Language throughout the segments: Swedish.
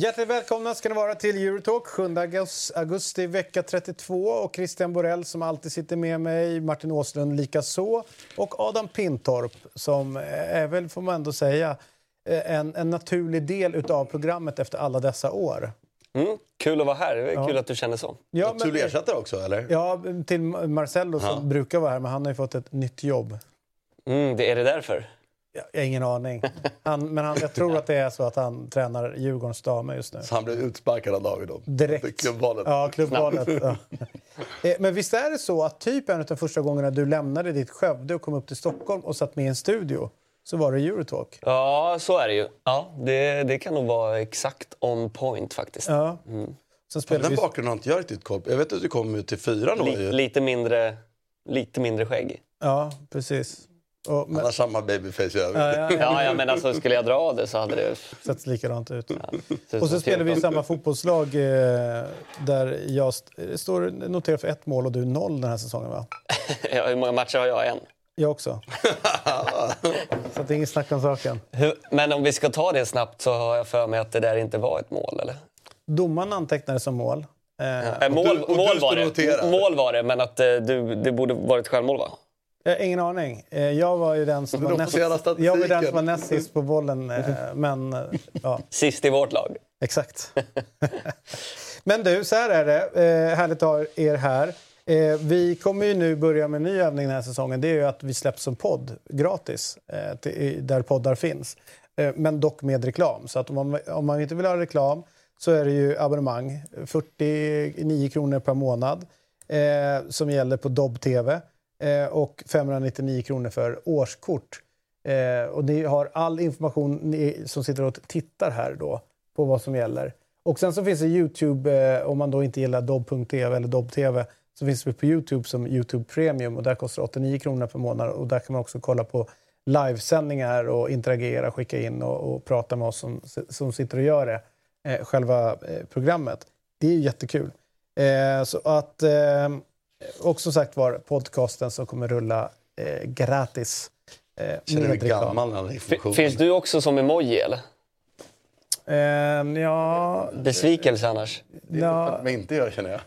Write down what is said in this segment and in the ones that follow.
Hjärtligt välkomna ska ni vara till Eurotalk 7 augusti, vecka 32. Och Christian Borell som alltid sitter med mig, Martin Åslund likaså och Adam Pintorp som eh, är väl, får man ändå säga, eh, en, en naturlig del av programmet efter alla dessa år. Mm, kul att vara här. Det är kul att du känner så. Ja, Naturlig ersättare också, eller? Ja, till Marcello som brukar vara här, men han har ju fått ett nytt jobb. Mm, det är det därför? Jag har ingen aning. Han, men han, jag tror att det är så att han tränar Djurgårdens damer just nu. Så han blev utsparkad av David då? Direkt. Klubbvalet? Ja, klubbvalet. Ja. Eh, men visst är det så att typ en av de första gångerna du lämnade ditt Skövde och kom upp till Stockholm och satt med i en studio så var det Eurotalk? Ja, så är det ju. Ja, det, det kan nog vara exakt on point faktiskt. Ja. Mm. Sen Den vi... bakgrunden har inte jag riktigt koll. Jag vet att du kom till fyran då. Li, lite, mindre, lite mindre skägg. Ja, precis. Och, men... Han har samma babyface i övrigt. Ja, ja, ja. ja, men alltså, skulle jag dra av det så hade det... Sett likadant ut. Ja. Och så spelar vi i samma fotbollslag eh, där jag står noterad för ett mål och du noll den här säsongen va? ja, hur många matcher har jag? En. Jag också. så det är inget snack om saken. Hur, men om vi ska ta det snabbt så har jag för mig att det där inte var ett mål, eller? Domaren antecknade som mål. Eh, mål, du, mål, var det. mål var det, men att eh, du, det borde varit självmål, va? Jag har ingen aning. Eh, jag var ju den som, var näst, jag var den som var näst sist på bollen. Eh, men, eh, ja. Sist i vårt lag. Exakt. men du, så här är det. Härligt att ha er här. Eh, vi kommer ju nu börja med en ny övning den här säsongen. Det är ju att vi släpps som podd gratis, eh, där poddar finns. Eh, men dock med reklam. Så att om man, om man inte vill ha reklam så är det ju abonnemang. 49 kronor per månad som gäller på Dobb TV. Och 599 kronor för årskort. Och ni har all information, ni som sitter och tittar här då, på vad som gäller. Och sen så finns det Youtube, om man då inte gillar dobb.tv eller dobb.tv, så finns det på Youtube som Youtube Premium och där kostar 89 kronor per månad och där kan man också kolla på livesändningar och interagera, skicka in och, och prata med oss som, som sitter och gör det, eh, själva eh, programmet. Det är ju jättekul. Eh, så att och som sagt var podcasten som kommer rulla eh, gratis. Eh, Känner du dig gammal? Finns du också som emoji eller? Um, ja... Besvikelse annars? Det är ja, det inte gör känner jag.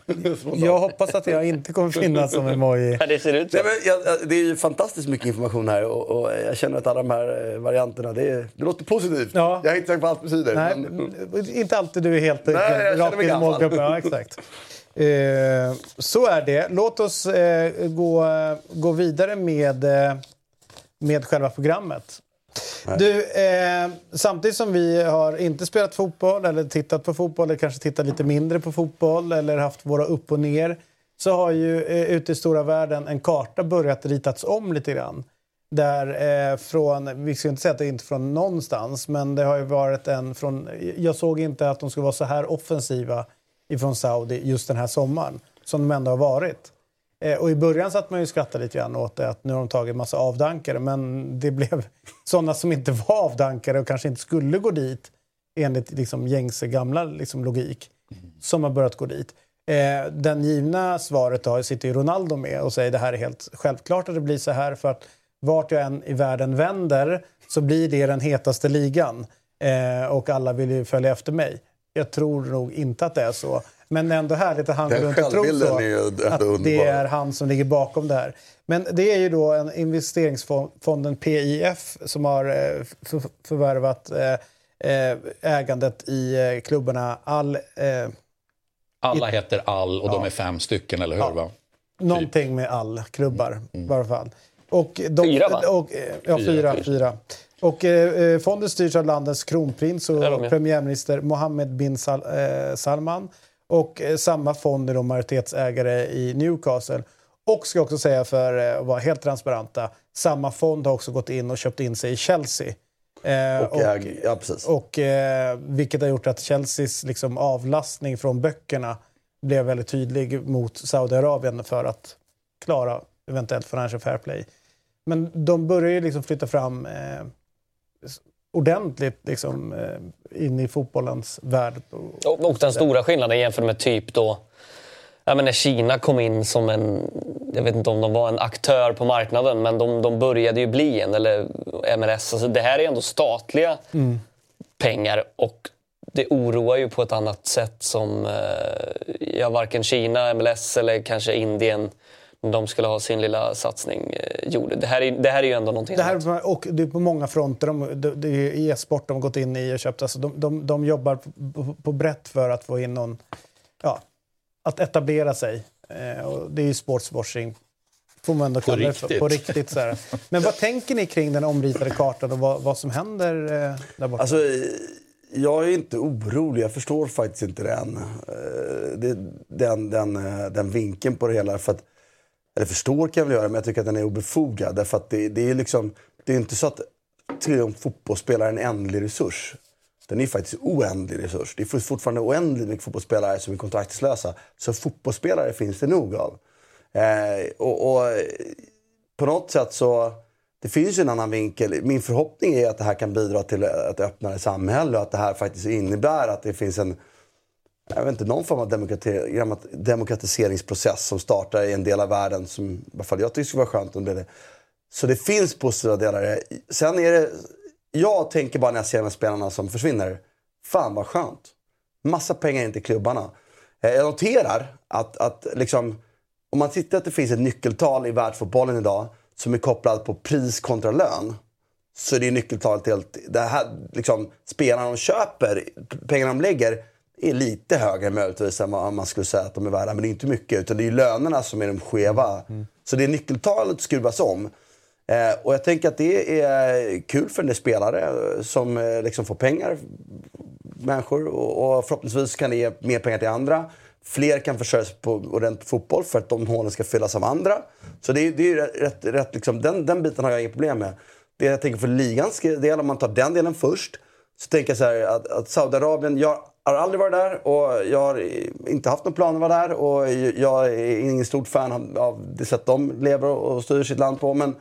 jag hoppas att jag inte kommer finnas som emoji. Ja, det ser ut så. Nej, men jag, det är ju fantastiskt mycket information här och, och, jag känner att alla de här eh, varianterna, det, det låter positivt. Ja. Jag är inte säker på allt betyder. Nej, men... Inte alltid du är helt Nej, rakt in i målgruppen. Ja, exakt. Eh, så är det. Låt oss eh, gå, gå vidare med, eh, med själva programmet. Du, eh, samtidigt som vi har inte spelat fotboll eller tittat på fotboll eller kanske tittat lite mindre på fotboll eller haft våra upp och ner så har ju eh, ute i stora världen en karta börjat ritats om lite grann. Där eh, från, vi ska inte säga att det är inte från någonstans, men det har ju varit en från... Jag såg inte att de skulle vara så här offensiva ifrån Saudi just den här sommaren, som de ändå har varit. Eh, och I början satt man ju skrattade lite grann åt det, att nu har de tagit en massa avdankare, men det blev sådana som inte var avdankare och kanske inte skulle gå dit enligt liksom, gängse gamla liksom, logik, som har börjat gå dit. Eh, den givna svaret då sitter ju Ronaldo med och säger det här är helt självklart att det blir så här för att vart jag än i världen vänder så blir det den hetaste ligan eh, och alla vill ju följa efter mig. Jag tror nog inte att det är så. Men ändå härligt att han går runt och tror så. Är att underbar. det är han som ligger bakom det här. Men det är ju då en investeringsfonden PIF som har eh, förvärvat eh, eh, ägandet i klubbarna All... Alla heter All och ja. de är fem stycken, eller hur? Ja. Va? Någonting med All-klubbar mm. i varje fall. Och de, fyra, va? Och, ja, fyra. fyra. Och eh, fonden styrs av landets kronprins och premiärminister Mohammed bin Sal eh, Salman. Och eh, samma fond är då majoritetsägare i Newcastle. Och ska också säga för eh, att vara helt transparenta, samma fond har också gått in och köpt in sig i Chelsea. Eh, och, och, ja, precis. och eh, vilket har gjort att Chelseas liksom, avlastning från böckerna blev väldigt tydlig mot Saudiarabien för att klara eventuellt financial fair play. Men de börjar ju liksom flytta fram eh, ordentligt liksom, eh, in i fotbollens värld. Och, och den stora skillnaden jämfört med typ då ja, men när Kina kom in som en, jag vet inte om de var en aktör på marknaden, men de, de började ju bli en, eller MLS. Alltså, det här är ändå statliga mm. pengar och det oroar ju på ett annat sätt som eh, ja, varken Kina, MLS eller kanske Indien de skulle ha sin lilla satsning eh, gjorde. Det här, är, det här är ju ändå någonting det här, annat. Och det är på många fronter. De, det, det är e-sport de har gått in i och köpt. Alltså de, de, de jobbar på, på brett för att få in någon... Ja, att etablera sig. Eh, och det är ju sportswashing. Får man ändå på kalla riktigt. på riktigt. Så här. Men vad tänker ni kring den omritade kartan och vad, vad som händer eh, där borta? Alltså, jag är inte orolig. Jag förstår faktiskt inte den, den, den, den vinkeln på det hela. För att, eller förstår kan jag väl göra, men jag tycker att den är obefogad. Därför att det, det är liksom, det är inte så att Triumf fotbollsspelare är en ändlig resurs. Den är faktiskt oändlig resurs. Det är fortfarande oändligt mycket fotbollsspelare som är kontraktslösa. Så fotbollsspelare finns det nog av. Eh, och, och, på något sätt så... Det finns ju en annan vinkel. Min förhoppning är att det här kan bidra till ett öppnare samhälle och att det här faktiskt innebär att det finns en jag vet inte, någon form av demokratiseringsprocess som startar i en del av världen som i alla fall jag tycker skulle vara skönt om det. det. Så det finns positiva delar Sen är det jag tänker bara när jag ser de här spelarna som försvinner. Fan vad skönt. Massa pengar in till klubbarna. Eh, jag noterar att, att liksom, om man tittar att det finns ett nyckeltal i världsfotbollen idag som är kopplat på pris kontra lön. Så är det nyckeltalet helt... Det här, liksom, spelarna de köper, pengarna de lägger, är lite högre möjligtvis än vad man skulle säga att de är värda. Men det är inte mycket. Utan det är lönerna som är de skeva. Mm. Så det nyckeltalet skruvas om. Eh, och jag tänker att det är kul för en del spelare som eh, liksom får pengar, människor. Och, och förhoppningsvis kan det ge mer pengar till andra. Fler kan försörja sig på ordentlig fotboll för att de hålen ska fyllas av andra. Så det, det är rätt, rätt liksom, den, den biten har jag inget problem med. Det jag tänker för ligans del, om man tar den delen först. Så tänker jag så här att, att Saudiarabien, jag har aldrig varit där och jag har inte haft någon plan att vara där. Och jag är ingen stort fan av det sätt de lever och styr sitt land på. Men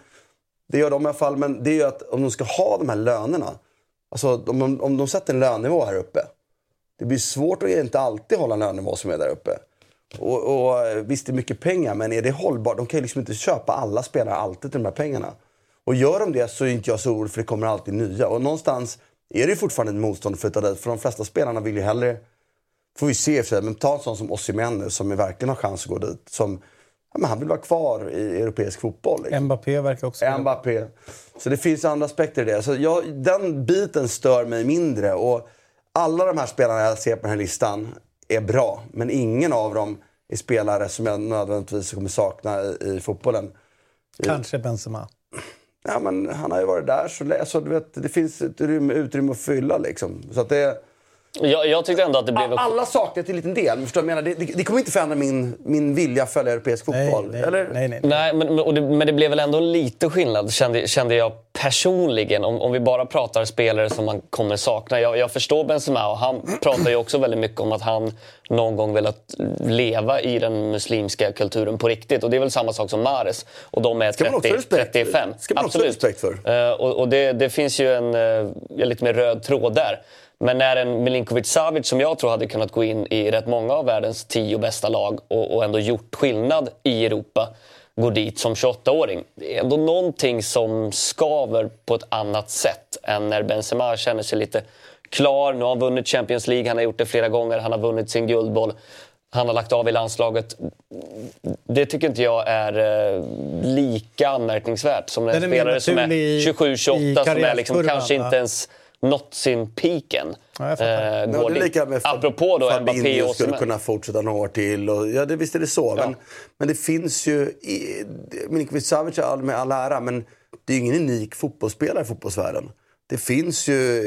det gör de i alla fall. Men det är ju att om de ska ha de här lönerna. Alltså om de, om de sätter en lönenivå här uppe. Det blir svårt att inte alltid hålla en lönenivå som är där uppe. Och, och visst, det är mycket pengar, men är det hållbart? De kan ju liksom inte köpa alla spelare alltid till de här pengarna. Och gör de det så är inte jag så orolig för det kommer alltid nya. Och någonstans är det fortfarande ett motstånd att flytta dit. För de flesta spelarna vill ju hellre, får vi se för sig, men ta en sån som Osimhen nu som verkligen har chans att gå dit. Som ja, men han vill vara kvar i europeisk fotboll. Liksom. Mbappé verkar också... Mbappé. Så det finns andra aspekter i det. Så jag, den biten stör mig mindre. Och alla de här spelarna jag ser på den här listan är bra. Men ingen av dem är spelare som jag nödvändigtvis kommer sakna i, i fotbollen. Kanske Benzema. Ja, men han har ju varit där, så alltså, du vet, det finns ett utrymme, utrymme att fylla. Liksom. Så att det, jag, jag tyckte ändå att det blev... Alla saknar till en liten del. Förstår jag Det, det, det, kommer inte förändra min, min vilja att följa europeisk fotboll. Nej, eller? nej, nej. nej men, det, men det blev väl ändå lite skillnad, kände, kände jag personligen. Om, om vi bara pratar spelare som man kommer sakna. Jag, jag förstår Benzema och han pratar ju också väldigt mycket om att han någon gång velat leva i den muslimska kulturen på riktigt. Och det är väl samma sak som Mares. Och de är 30, 35. Ska man också Absolut. respekt för. Uh, och, och det, det, finns ju en uh, lite mer röd tråd där. Men när en Milinkovic Savic, som jag tror hade kunnat gå in i rätt många av världens tio bästa lag och, och ändå gjort skillnad i Europa, går dit som 28-åring. Det är ändå någonting som skaver på ett annat sätt än när Benzema känner sig lite klar. Nu har han vunnit Champions League, han har gjort det flera gånger, han har vunnit sin guldboll. Han har lagt av i landslaget. Det tycker inte jag är eh, lika anmärkningsvärt som en spelare som är 27-28 som är liksom kanske inte ens nått sin peaken. Ja, eh, det är lika med Apropå då Mbappé och skulle kunna fortsätta några år till. Och, ja, det, visst är det så. Ja. Men, men det finns ju... Milinkovic Savic med all ära, men det är ju ingen unik fotbollsspelare i fotbollsvärlden. Det finns ju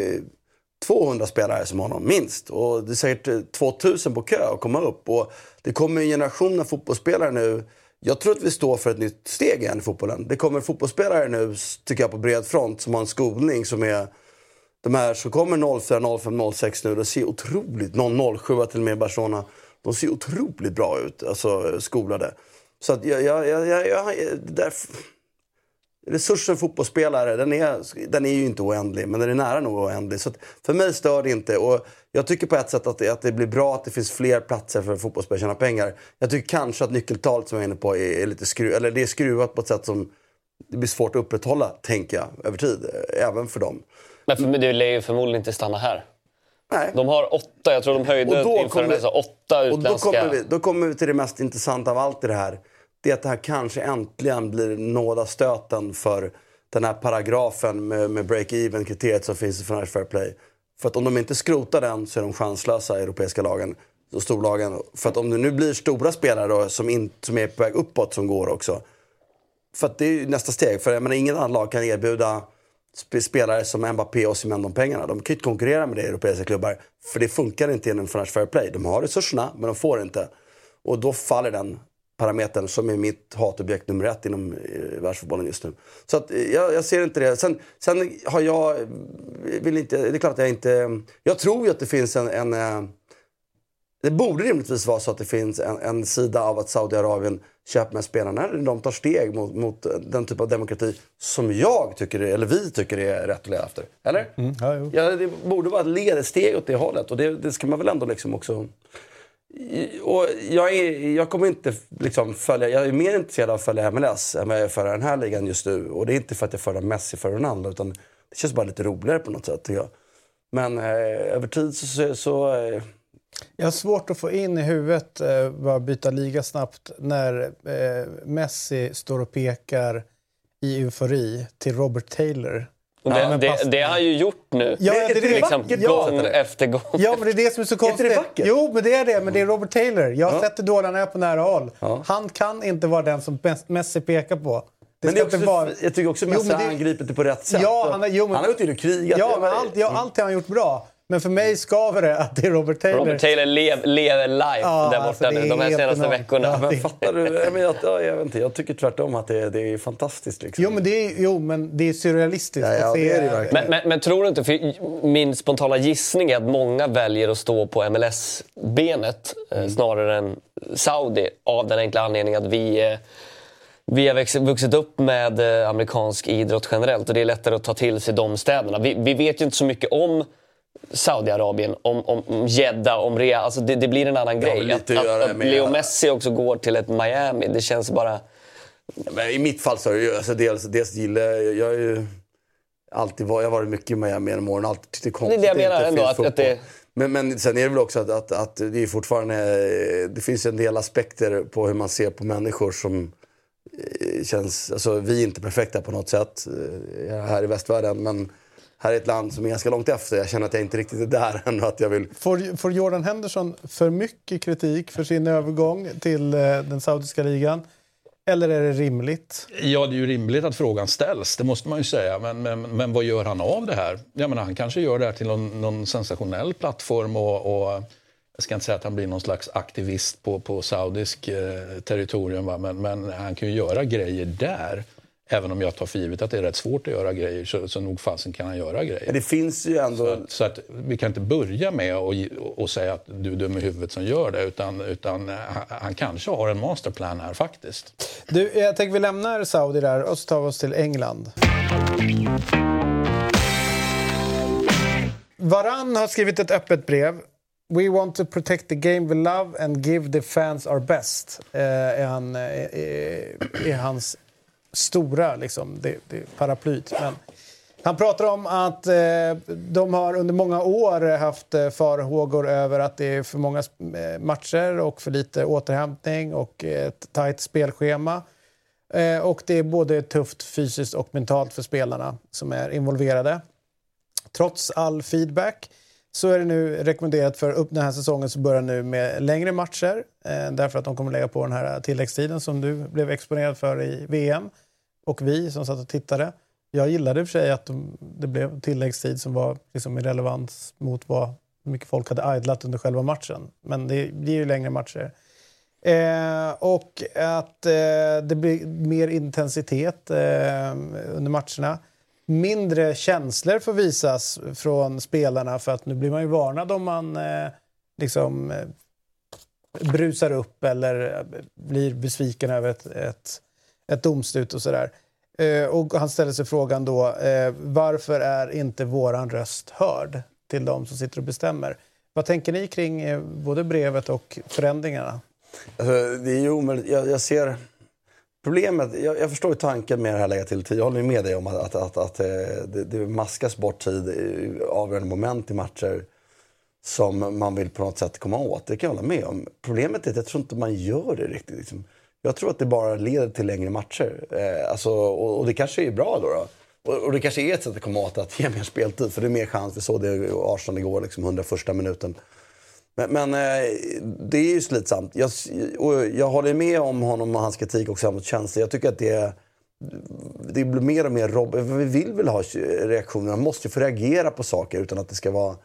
200 spelare som honom, minst. Och det är säkert 2000 på kö att komma upp. Och det kommer en generation av fotbollsspelare nu. Jag tror att vi står för ett nytt steg igen i fotbollen. Det kommer fotbollsspelare nu, tycker jag, på bred front som har en skolning som är de här som kommer 04, 05, 06 nu, de ser otroligt... 07 till och med Barcelona. De ser otroligt bra ut, alltså skolade. Så att jag... jag, jag, jag, jag där, resursen fotbollsspelare, den är, den är ju inte oändlig, men den är nära nog oändlig. Så för mig stör det inte. Och jag tycker på ett sätt att det, att det blir bra att det finns fler platser för fotbollsspelare att tjäna pengar. Jag tycker kanske att nyckeltalet som jag är inne på är, är lite skru, eller det är skruvat på ett sätt som det blir svårt att upprätthålla, tänker jag, över tid. Även för dem. Men för, det lär ju förmodligen inte stanna här. Nej. De har åtta, jag tror de höjde inför kommer- här, åtta Och då utländska... kommer, vi, då kommer vi till det mest intressanta av allt i det här. Det är att det här kanske äntligen blir nådastöten för den här paragrafen med, med break-even-kriteriet som finns i Financial Fair Play. För att om de inte skrotar den så är de chanslösa, europeiska lagen. Och storlagen. För att om det nu blir stora spelare då, som, in, som är på väg uppåt som går också. För att det är ju nästa steg. För jag menar, ingen annan lag kan erbjuda spelare som Mbappé och Osimhen de pengarna. De kan ju inte konkurrera med det i europeiska klubbar. För det funkar inte inom Financial Fair Play. De har resurserna, men de får inte. Och då faller den parametern som är mitt hatobjekt nummer ett inom eh, världsfotbollen just nu. Så att, eh, jag, jag ser inte det. Sen, sen har jag, eh, vill inte, det är klart att jag inte, jag tror ju att det finns en, en eh, det borde rimligtvis vara så att det finns en, en sida av att Saudiarabien köper med spelarna när de tar steg mot, mot den typ av demokrati som jag tycker, är- eller vi tycker är rätt att leva efter. Eller? Ja, jo. Ja, det borde vara ett ledsteg åt det hållet och det, det ska man väl ändå liksom också... Och jag, är, jag kommer inte liksom följa, jag är mer intresserad av att följa MLS än vad jag är för den här ligan just nu. Och det är inte för att jag föredrar Messi för Ronaldo utan det känns bara lite roligare på något sätt. Men eh, över tid så... så, så eh, Jag har svårt att få in i huvudet, eh, bara byta liga snabbt, när eh, Messi står och pekar i eufori till Robert Taylor. Och det, det, det har han ju gjort nu. Ja, är det, det det, liksom, vackert? ja, gång efter gång. ja, men det är det som är så konstigt. det vackert? Jo, men det är det. Men det är Robert Taylor. Jag har Ja. sett hur dålig han är på nära håll. Ja. Han kan inte vara den som Mes- Messi pekar på. Det Men det är också, vara... jag tycker också Messi har det- angripit det på rätt sätt. Ja, han har- jo, men- han har gått in och krigat. Ja, Det men allt, ja, allt har han gjort bra. Men för mig skaver det att det är Robert Taylor. Robert Taylor lev, lever life Ja, där alltså, borta det nu, de här senaste enormt. veckorna. Ja. Men fattar du? Jag, men, jag, ja, jag, vet inte, jag tycker tvärtom att det, är- det är fantastiskt. Liksom. Jo, men det är, jo, men det är surrealistiskt Ja, ja, att se... det är det verkligen. Men, men, men tror du inte, för min spontana gissning är att många väljer att stå på MLS-benet Mm. eh, snarare än Saudi av den enkla anledningen att vi, eh, vi har växt, vuxit upp med eh, amerikansk idrott generellt och det är lättare att ta till sig de städerna. Vi, vi vet ju inte så mycket om Saudiarabien, om, om, Jeddah, om Riyadh. Alltså det, det blir en annan Det grej. Att, att att, att Leo Messi också går till ett Miami, det känns bara... Men I mitt fall så är det ju, alltså dels, dels gillar jag, jag är ju alltid var, jag har varit mycket i Miami genom åren. Alltid tyckt det är konstigt Det är det jag att menar inte ändå, att- att det-. Men, men sen är det väl också att, att, att det är fortfarande, det finns en del aspekter på hur man ser på människor som eh, känns, alltså vi är inte perfekta på något sätt eh, här i västvärlden. Men här är ett land som är ganska långt efter. Jag känner att jag inte riktigt är där än att jag vill Får, får Jordan Henderson för mycket kritik för sin övergång till eh, den saudiska ligan? Eller är det rimligt? Ja, det är ju rimligt att frågan ställs, det måste man ju säga. Men, men, men vad gör han av det här? Jag menar, han kanske gör det här till någon, någon sensationell plattform och, och jag ska inte säga att han blir någon slags aktivist på, på saudisk eh, territorium, va? Men, men han kan ju göra grejer där. Även om jag tar för givet att det är rätt svårt att göra grejer, så, så nog fasen kan han göra grejer. Men det finns ju ändå... Så att, så att vi kan inte börja med att säga att du är dum i huvudet som gör det, utan, utan han, han kanske har en masterplan här faktiskt. Du, jag tänker vi lämnar Saudi där och så tar vi oss till England. Varann har skrivit ett öppet brev. We want to protect the game we love and give the fans our best. Eh, är, han, eh, är, är hans stora liksom, det, det paraplyt. Men han pratar om att eh, de har under många år haft eh, farhågor över att det är för många eh, matcher och för lite återhämtning och ett tajt spelschema. Eh, och det är både tufft fysiskt och mentalt för spelarna som är involverade. Trots all feedback så är det nu rekommenderat för upp den här säsongen så börjar nu med längre matcher. Eh, därför att de kommer lägga på den här tilläggstiden som du blev exponerad för i VM. Och vi som satt och tittade. Jag gillade i och för sig att de, det blev tilläggstid som var liksom irrelevant mot vad hur mycket folk hade idlat under själva matchen. Men det blir ju längre matcher. Eh, och att eh, det blir mer intensitet eh, under matcherna. Mindre känslor får visas från spelarna för att nu blir man ju varnad om man eh, liksom eh, brusar upp eller eh, blir besviken över ett, ett, ett domslut och sådär. Eh, och han ställer sig frågan då, eh, varför är inte våran röst hörd till de som sitter och bestämmer? Vad tänker ni kring eh, både brevet och förändringarna? Alltså, det är ju omöjligt. Jag, jag ser problemet. Jag, jag, förstår ju tanken med det här lägga till tid. Jag håller med dig om att, att, att, att eh, det, det maskas bort tid i avgörande moment i matcher som man vill på något sätt komma åt. Det kan jag hålla med om. Problemet är att jag tror inte man gör det riktigt. Liksom. Jag tror att det bara leder till längre matcher. Eh, alltså, och, och, det kanske är bra då. då. Och, och, det kanske är ett sätt att komma åt att ge mer speltid. För det är mer chans. Vi såg det Arsenal igår, liksom 101 minuten. Men, men eh, det är ju slitsamt. Jag, och jag håller med om honom och hans kritik också mot känslor. Jag tycker att det det blir mer och mer Rob Vi vill väl ha reaktioner. Man måste få reagera på saker utan att det ska vara...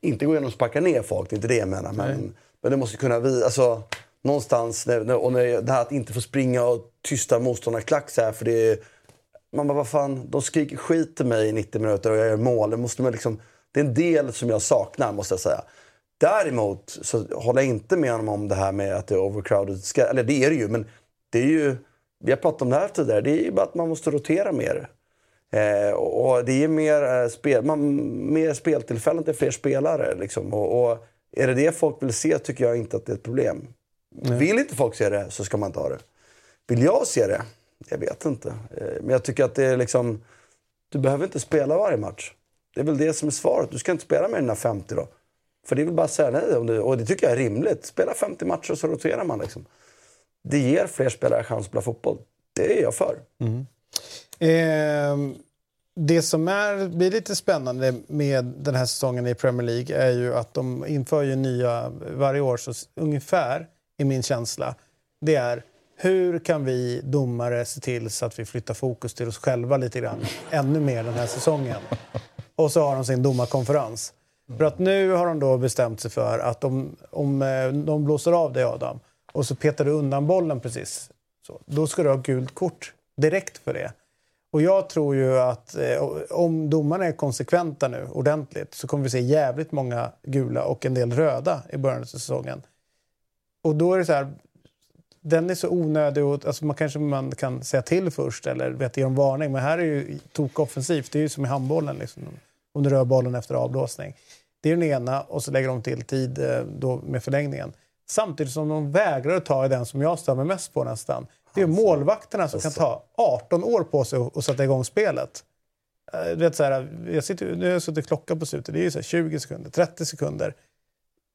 Inte gå igenom och sparka ner folk, det är inte det jag menar. Men, men det måste kunna vi, alltså, någonstans, när, och när, det här att inte få springa och tysta motståndarklack så här, för det är, Man bara, vad fan, de skriker skit till mig i 90 minuter och jag gör mål. Det, måste man liksom, det är en del som jag saknar, måste jag säga. Däremot så håller jag inte med honom om det här med att det är overcrowded. Eller det är det ju, men det är ju... Vi har pratat om det här tidigare. Det är ju bara att man måste rotera mer. Eh, och det är mer, eh, spel, man, mer speltillfällen till fler spelare. Liksom. Och, och, är det det folk vill se tycker jag inte att det är ett problem. Nej. Vill inte folk se det så ska man inte ha det. Vill jag se det? Jag vet inte. Eh, men jag tycker att det är liksom... Du behöver inte spela varje match. Det är väl det som är svaret. Du ska inte spela med dina 50 då. För det är väl bara att säga nej. Om det, och det tycker jag är rimligt. Spela 50 matcher och så roterar man. Liksom. Det ger fler spelare chans att spela fotboll. Det är jag för. Mm. Eh, det som är, blir lite spännande med den här säsongen i Premier League är ju att de inför ju nya varje år, så ungefär i min känsla. Det är hur kan vi domare se till så att vi flyttar fokus till oss själva lite grann ännu mer den här säsongen? Och så har de sin domarkonferens. För att nu har de då bestämt sig för att om, om eh, de blåser av dig Adam och så petar du undan bollen precis, så, då ska du ha gult kort direkt för det. Och jag tror ju att eh, om domarna är konsekventa nu ordentligt så kommer vi se jävligt många gula och en del röda i början av säsongen. Och då är det så här, den är så onödig och alltså man kanske man kan säga till först eller vet, ge en varning. Men här är ju tok offensivt. Det är ju som i handbollen. Liksom, om du rör bollen efter avblåsning. Det är den ena och så lägger de till tid eh, då med förlängningen. Samtidigt som de vägrar att ta i den som jag stör mig mest på nästan. Det är alltså, målvakterna som kan ta 18 år på sig att sätta igång spelet. Eh, du vet, så här, jag sitter, nu har jag suttit klocka på slutet. Det är ju så 20 sekunder, 30 sekunder.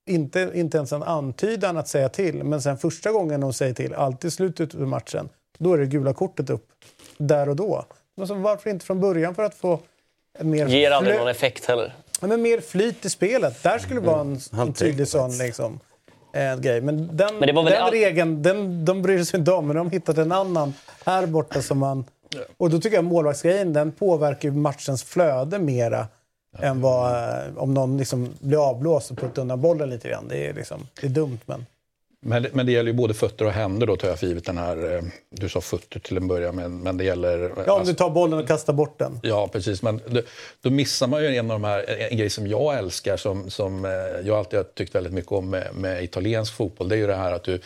Inte, inte ens en antydan att säga till. Men sen första gången de säger till, alltid i slutet av matchen, då är det gula kortet upp. Där och då. Men varför inte från början för att få mer... Ger aldrig någon effekt heller. Men mer flyt i spelet. Där skulle det vara en, mm. en tydlig sån liksom, eh, grej. Men den, men den all... regeln, den, de bryr sig inte om. Men de har hittat en annan här borta som man... Och då tycker jag målvaktsgrejen den påverkar matchens flöde mera. Än vad, om någon liksom blir avblåst och puttar undan bollen lite grann. Det är, liksom, det är dumt men... Men, men det gäller ju både fötter och händer då tar jag för givet den här, eh, du sa fötter till en början men, men det gäller... Ja, om alltså, du tar bollen och kastar bort den. Ja, precis. Men då, då missar man ju en av de här, en grej som jag älskar som, som eh, jag alltid har tyckt väldigt mycket om med, med italiensk fotboll. Det är ju det här att du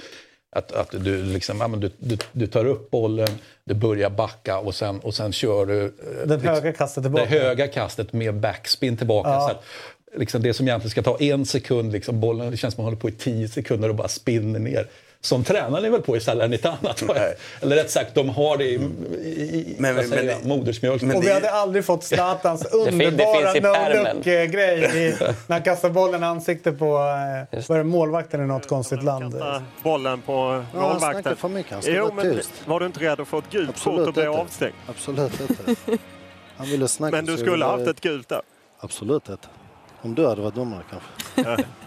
att, att du, liksom, ja, du, du, du, tar upp bollen, du börjar backa och sen, och sen kör du... Eh, det liksom, höga kastet tillbaka? Det höga kastet med backspin tillbaka. Ja. Så att, liksom det som egentligen ska ta en sekund, liksom bollen, det känns som att man håller på i tio sekunder och bara spinner ner. Som tränaren är väl på i Salernitana. Eller rätt sagt, de har det i, i men, men, men, modersmjölk. och vi hade aldrig fått Zlatans underbara no-look-grej när han kastar bollen i ansiktet på eh, var det målvakten i något konstigt land. bollen på målvakten. Ja, för mycket. Han jo, men var du inte rädd att få ett gult kort och bli avstängd? Absolut inte. Han ville snacka men du skulle ha haft ett gult där? Absolut inte. Om du hade varit domare kanske.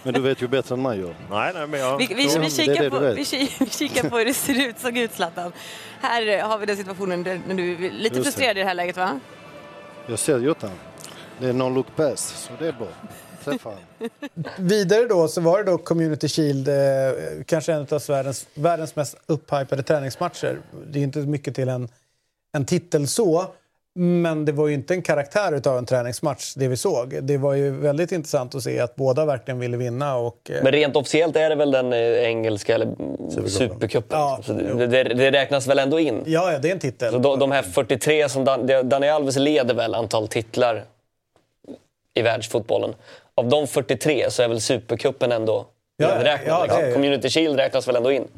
Men du vet ju bättre än mig. Nej, nej, men jag... vi, vi, vi, kikar på, vi, kikar på hur det ser ut, såg ut Zlatan. Här har vi den situationen där, när du är lite Just frustrerad det. i det här läget va? Jag ser Jottan. Det är non-look pass, så det är bra. Vidare då så var det då Community Shield, eh, kanske en av världens, världens mest upphypade träningsmatcher. Det är inte mycket till en, en titel så. Men det var ju inte en karaktär utav en träningsmatch, det vi såg. Det var ju väldigt intressant att se att båda verkligen ville vinna. Och, eh, Men rent officiellt är det väl den eh, engelska eller supercupen? Ja, så det, det, räknas väl ändå in? Ja, ja det är en titel. Så de, de här 43 som Dan, Dani Alves leder väl antal titlar i världsfotbollen. Av de 43 så är väl supercupen ändå Ja, ja, liksom. Community Shield räknas väl ändå in?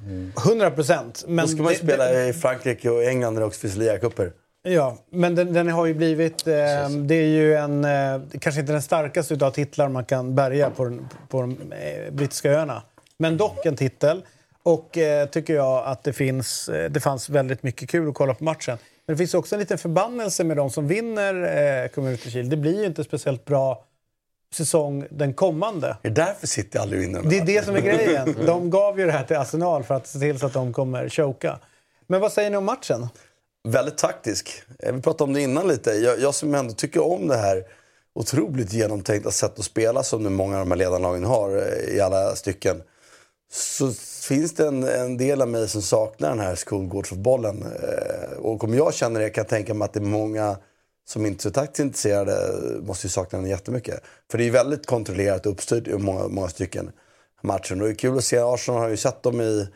100 procent. Då ska man ju spela det, i Frankrike och England där det också finns ligacuper. Ja, men den, den, har ju blivit... Eh, det är ju en... Eh, kanske inte den starkaste av titlar man kan bärga på, på de eh, brittiska öarna. Men dock en titel. Och eh, tycker jag att det, finns, eh, det fanns väldigt mycket kul att kolla på matchen. Men det finns också en liten förbannelse med de som vinner eh, Community Shield. Det blir ju inte speciellt bra säsong den kommande. Det är därför City aldrig vinner. Det är det som är grejen. De gav ju det här till Arsenal för att se till så att de kommer choka. Men vad säger ni om matchen? Väldigt taktisk. Eh, vi pratade om det innan lite. Jag, jag som ändå tycker om det här otroligt genomtänkta sätt att spela som många av de här ledarlagen har eh, i alla stycken. Så finns det en, en del av mig som saknar den här skolgårdsfotbollen. Eh, och om jag känner det kan jag tänka mig att det är många som inte är så taktiskt intresserade måste ju sakna den jättemycket. För det är väldigt kontrollerat och uppstyrt i många, många stycken matcher. Och det är kul att se, Arsenal har ju sett dem i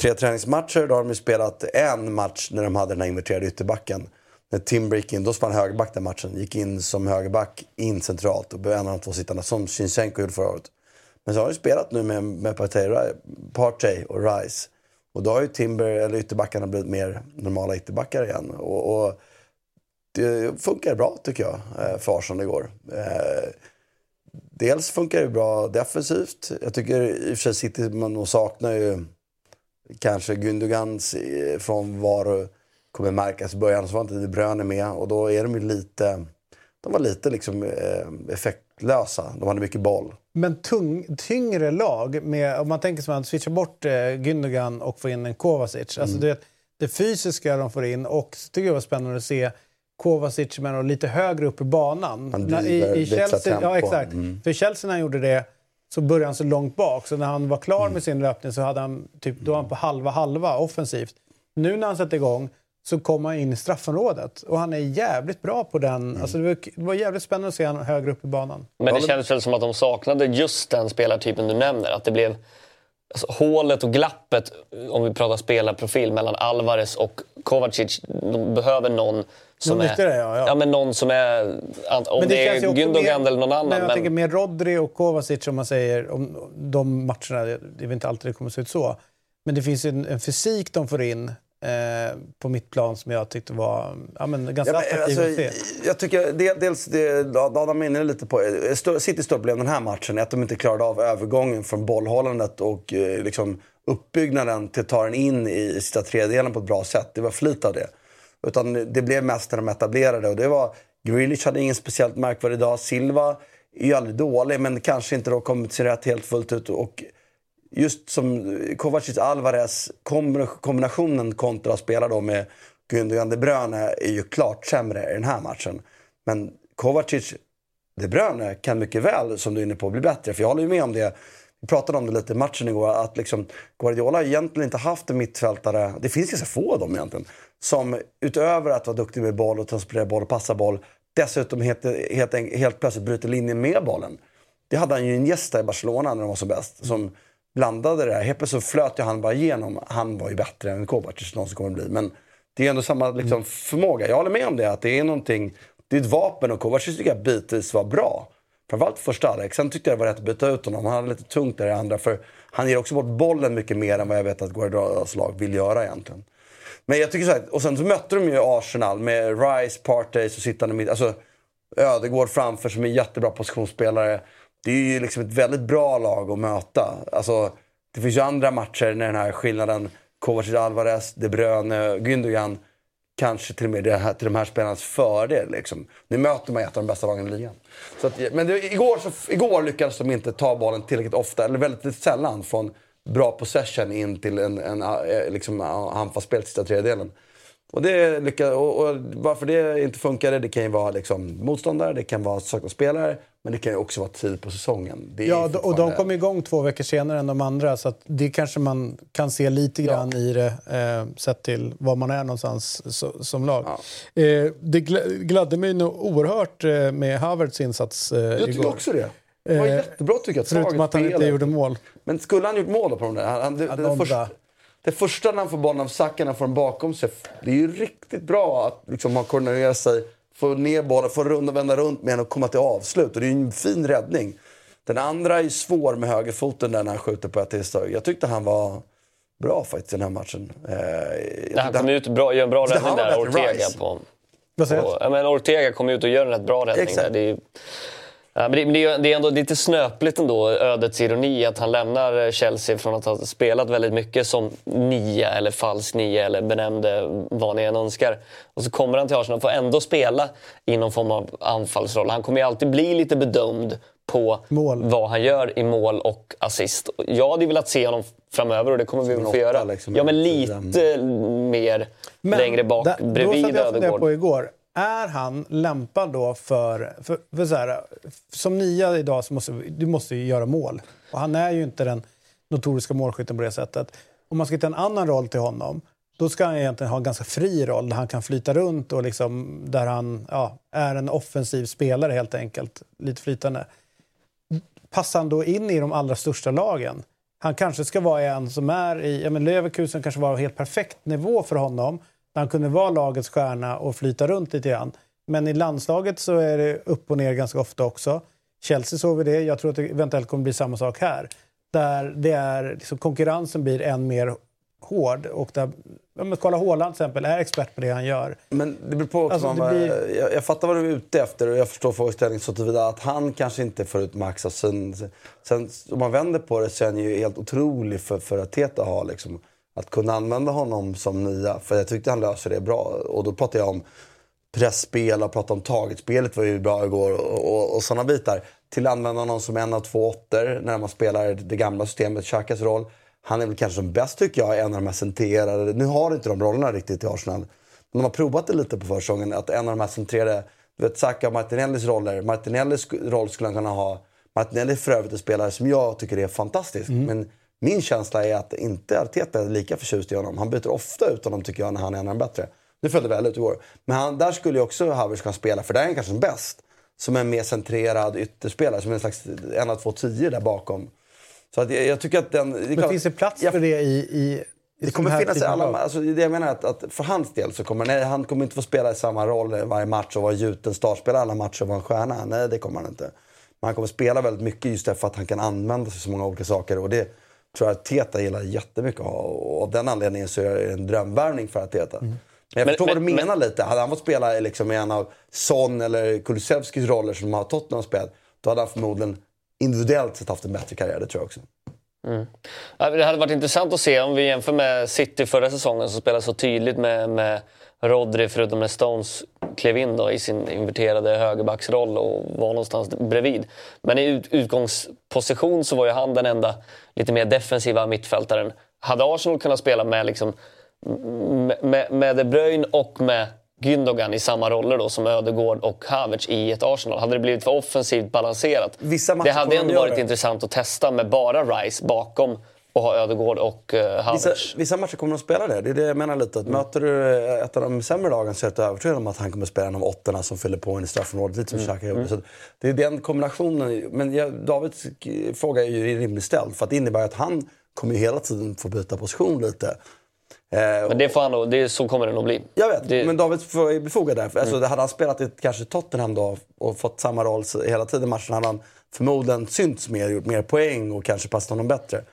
tre träningsmatcher. Då har de ju spelat en match när de hade den här inverterade ytterbacken. När Timber gick in, då spelade han högerback den matchen. Gick in som högerback in centralt och blev en av de två sittarna som Shinchenko gjorde förra året. Men så har de spelat nu med, med Partey, Partey och Rice. Och då har ju Timber, eller ytterbackarna blivit mer normala ytterbackar igen. Och, och det funkar bra tycker jag eh, för Arsenal igår. Eh, dels funkar det bra defensivt. Jag tycker i och för sig City man saknar ju kanske Gündogans eh, från var kommer märkas i början. Så var inte De Bruyne med och då är de ju lite, de var lite liksom effektlösa. De hade mycket boll. Men tung, tyngre lag, med, om man tänker sig att man switchar bort eh, Gündogan och får in en Kovacic. Alltså, mm. Det, det fysiska de får in och tycker jag var spännande att se Kovacic men lite högre upp i banan. Han driver, I, i Chelsea, ja, exakt. Mm. För Chelsea när han gjorde det så började han så långt bak. Så när han var klar mm. med sin löpning så hade han, typ, då var han på halva halva offensivt. Nu när han sätter igång så kom han in i straffområdet. Och han är jävligt bra på den. Mm. Alltså det, var, det var jävligt spännande att se honom högre upp i banan. Men det kändes väl som att de saknade just den spelartypen du nämner. Att det blev alltså, hålet och glappet, om vi pratar spelarprofil, mellan Alvarez och Kovacic. De behöver någon som är, det, ja, ja. ja, men någon som är... Om det, det är Gündogan eller någon annan. Men jag men... tänker mer Rodri och Kovacic om man säger om de matcherna. Det är inte alltid det kommer att se ut så. Men det finns en, en fysik de får in eh, på mitt plan som jag tyckte var ja, men ganska ja, men, attraktiv alltså, att se. Jag tycker dels, det, Adam är lite på, Citys stora problem den här matchen är att de inte klarade av övergången från bollhållandet och eh, liksom uppbyggnaden till att ta den in i sista tredjedelen på ett bra sätt. Det var flit av det. Utan det blev mest när de etablerade och det var Grealish hade ingen speciellt märkvärdig dag. Silva är ju aldrig dålig men kanske inte då kommit sin rätt helt fullt ut. Och just som Kovacic Alvarez kombinationen kontra att spela då med Gündogan De Bruyne är ju klart sämre i den här matchen. Men Kovacic De Bruyne kan mycket väl, som du är inne på, bli bättre. För jag håller ju med om det. Vi pratade om det lite i matchen igår, att liksom Guardiola har egentligen inte haft en mittfältare, det finns ganska få av dem egentligen, som utöver att vara duktig med boll och transportera boll och passa boll, dessutom helt, helt, helt plötsligt bryter linjen med bollen. Det hade han ju en gästa i Barcelona när de var som bäst. Som blandade det här. Helt plötsligt flöt ju han bara igenom. Han var ju bättre än Kovacic någonsin kommer bli. Men det är ändå samma liksom, mm. förmåga. Jag håller med om det. Att det är någonting. Det är ett vapen och Kovacic tycker jag bitvis var bra. Framförallt första halvlek. Sen tyckte jag det var rätt att byta ut honom. Han hade lite tungt där i andra. För han ger också bort bollen mycket mer än vad jag vet att Guardiolas lag vill göra egentligen. Men jag tycker så här, och sen så mötte de ju Arsenal med Rice, Partey och sittande mitt. Alltså Ödegård framför som är jättebra positionsspelare. Det är ju liksom ett väldigt bra lag att möta. Alltså, det finns ju andra matcher när den här skillnaden Kovacic, Alvarez, De Bruyne, Gündogan kanske till och med det här, till de här spelarnas fördel. Liksom. Nu möter man ett av de bästa lagen i ligan. Så att, men det, igår, så, igår lyckades de inte ta bollen tillräckligt ofta, eller väldigt sällan, från bra possession in till en, en, en liksom, anfallsspel sista tredjedelen. Och, det lyckas, och, och varför det inte funkade, det kan ju vara liksom motståndare, det kan vara sakna spelare. Men det kan ju också vara tid på säsongen. ja, fortfarande... och de kom igång två veckor senare än de andra. Så det kanske man kan se lite grann ja. i det, eh, sett till var man är någonstans so, som lag. Ja. Eh, det gladde mig nog oerhört eh, med Havertz insats eh, Jag tycker igår. också det. Det var eh, jättebra tycker jag. Förutom att han inte gjorde mål. Men skulle han gjort mål på de där? Han, det, det, första, det första när han får bollen av Saka, när han får den bakom sig. Det är ju riktigt bra att liksom, man koordinerar sig få ner bollen, få runda, vända runt med den och komma till avslut. Och det är ju en fin räddning. Den andra är svår med högerfoten där när han skjuter på ett tillslag. Jag tyckte han var bra faktiskt i den här matchen. Eh, han kom ut bra, gör en bra räddning där, Ortega. På, på, ja, men Ortega kom ut och gör en rätt bra räddning. Där. Det är, Ja, men det, det, är ändå lite snöpligt ändå, ödets ironi, att han lämnar Chelsea från att ha spelat väldigt mycket som nia eller falsk nia eller benämnde vad ni än önskar. Och så kommer han till Arsenal och får ändå spela i någon form av anfallsroll. Han kommer ju alltid bli lite bedömd på mål. vad han gör i mål och assist. Jag hade velat se honom framöver och det kommer vi väl få göra. Liksom, ja, men lite mer men, längre bak där, bredvid Ödegård. Då satt jag på igår är han lämpad då för... för, för så här, som nia idag så måste du måste ju göra mål. Och han är ju inte den notoriska målskytten på det sättet. Om man ska hitta en annan roll till honom då ska han egentligen ha en ganska fri roll där han kan flyta runt och liksom, där han ja, är en offensiv spelare helt enkelt. Lite flytande. Passar han då in i de allra största lagen? Han kanske ska vara en som är i... Ja, men Leverkusen kanske var helt perfekt nivå för honom han kunde vara lagets stjärna och flyta runt lite grann. Men i landslaget så är det upp och ner ganska ofta också. Chelsea såg vi det. Jag tror att det eventuellt kommer bli samma sak här. Där det är, liksom, konkurrensen blir än mer hård. Och där, men kolla Haaland till exempel, är expert på det han gör. Men det beror på också alltså, blir... jag, jag, fattar vad du är ute efter och jag förstår frågeställningen så tillvida att han kanske inte får ut max sin... Sen om man vänder på det så är han ju helt otrolig för, för att Teta har liksom att kunna använda honom som nia. För jag tyckte han löser det bra. Och då pratar jag om pressspel och pratar om taget. Spelet var ju bra igår och, och, och sådana bitar. Till att använda honom som en av två åttor när man spelar det gamla systemet, Xhakas roll. Han är väl kanske som bäst tycker jag, en av de här centrerade. Nu har inte de rollerna riktigt i Arsenal. Men de har provat det lite på försäsongen. Att en av de här centrerade, du vet Saka och Martinellis roller. Martinellis roll skulle han kunna ha. Martinelli är för övrigt en spelare som jag tycker är fantastisk. Mm. Men min känsla är att inte Arteta är lika förtjust i honom. Han byter ofta ut honom tycker jag när han är en av de bättre. Det väl ut igår. Men han, där skulle ju också Havertz kunna spela, för där är han kanske som bäst. Som en mer centrerad ytterspelare, som en slags en av två tio där bakom. Så att jag, jag tycker att den... Men finns det plats jag, för det i, i det kommer finnas i alla alltså, det jag menar att, att för hans del så kommer nej, han kommer inte få spela i samma roll varje match och vara gjuten startspelare alla matcher och vara en stjärna. Nej, det kommer han inte. Men han kommer spela väldigt mycket just därför att han kan använda sig så många olika saker. Och det, tror jag Teta gillar jättemycket att ha. Och av den anledningen så är det en drömvärvning för Teta. Mm. Men jag förstår men, vad du menar men, lite. Hade han fått spela liksom i en av Son eller Kulusevskis roller som har Tottenham spelat, då hade han förmodligen individuellt sett haft en bättre karriär. Det tror jag också. Mm. Det hade varit intressant att se om vi jämför med City förra säsongen som spelade så tydligt med, med Rodri, förutom när Stones klev in då, i sin inverterade högerbacksroll och var någonstans bredvid. Men i ut, utgångsposition så var ju han den enda lite mer defensiva mittfältaren. Hade Arsenal kunnat spela med, liksom, med, med De Bruyne och med Gündogan i samma roller då som Ödegård och Havertz i ett Arsenal. Hade det blivit för offensivt balanserat? det hade ändå varit intressant att testa med bara Rice bakom och ha Ödegård och uh, Havertz. Vissa, vissa, matcher kommer de att spela det. Det är det jag menar lite. Att mm. Möter du eh, ett av de sämre lagen så är jag övertygad om att han kommer att spela en av åttorna som fyller på en i straffområdet. Lite som mm. Xhaka gjorde. Mm. det är den kombinationen. Men jag, Davids fråga är ju rimligt ställd. För att det innebär att han kommer ju hela tiden få byta position lite. Eh, men det får han nog, det, så kommer det nog bli. Jag vet, det... men David är befogad där. Alltså, mm. Hade han spelat i kanske Tottenham då och fått samma roll hela tiden i matchen hade han förmodligen synts mer, gjort mer poäng och kanske passat honom bättre.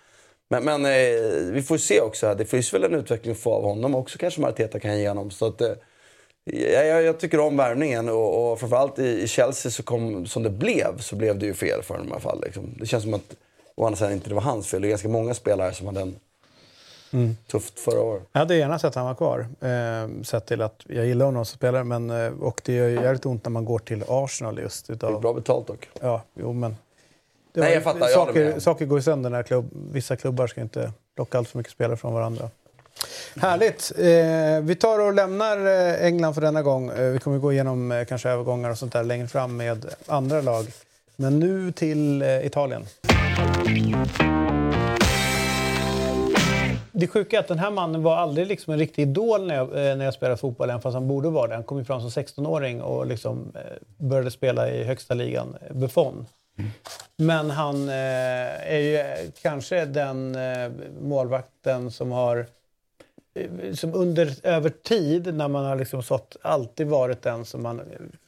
Men, men eh, vi får se också. Det finns väl en utveckling att få av honom också kanske Mariteta kan ge honom. Så att, eh, jag, jag, tycker om värvningen och, och framförallt i, i Chelsea så kom, som det blev så blev det ju fel för honom i alla fall. Liksom. Det känns som att å andra sidan inte det var hans fel. Det är ganska många spelare som hade en mm. tufft förra året. Jag hade gärna sett att han var kvar. Eh, sett till att jag gillar honom som spelare men, eh, och det gör jävligt ont när man går till Arsenal just. Utav, det är bra betalt dock. Ja, jo men det Nej, jag fattar. Saker, jag saker går sönder när klubb, vissa klubbar ska inte locka allt för mycket spelare från varandra. Härligt! Eh, vi tar och lämnar eh, England för denna gång. Eh, vi kommer gå igenom eh, kanske övergångar och sånt där längre fram med andra lag. Men nu till eh, Italien. Det sjuka är att den här mannen var aldrig liksom en riktig idol när jag, eh, när jag spelade fotboll, även fast han borde vara det. Han kom ju fram som 16-åring och liksom, eh, började spela i högsta ligan, Buffon. Men han eh, är ju kanske den eh, målvakten som har eh, som under, över tid, när man har liksom sått, alltid varit den som man...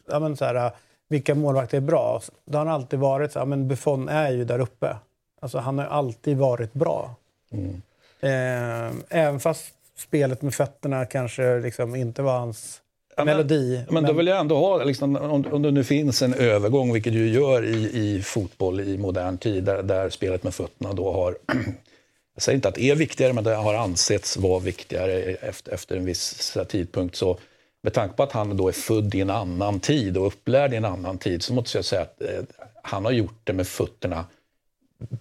Ja, men så här, vilka målvakter är bra? Då har alltid varit så här, men Buffon är ju där uppe. Alltså, han har alltid varit bra. Mm. Eh, även fast spelet med fötterna kanske liksom inte var hans ja, melodi. Men, men, då vill jag ändå ha, liksom, om, om det nu finns en övergång, vilket ju gör i, i fotboll i modern tid, där, där spelet med fötterna då har jag säger inte att det är viktigare, men det har ansetts vara viktigare efter, efter en viss tidpunkt. Så med tanke på att han då är född i en annan tid och upplärd i en annan tid så måste jag säga att eh, han har gjort det med fötterna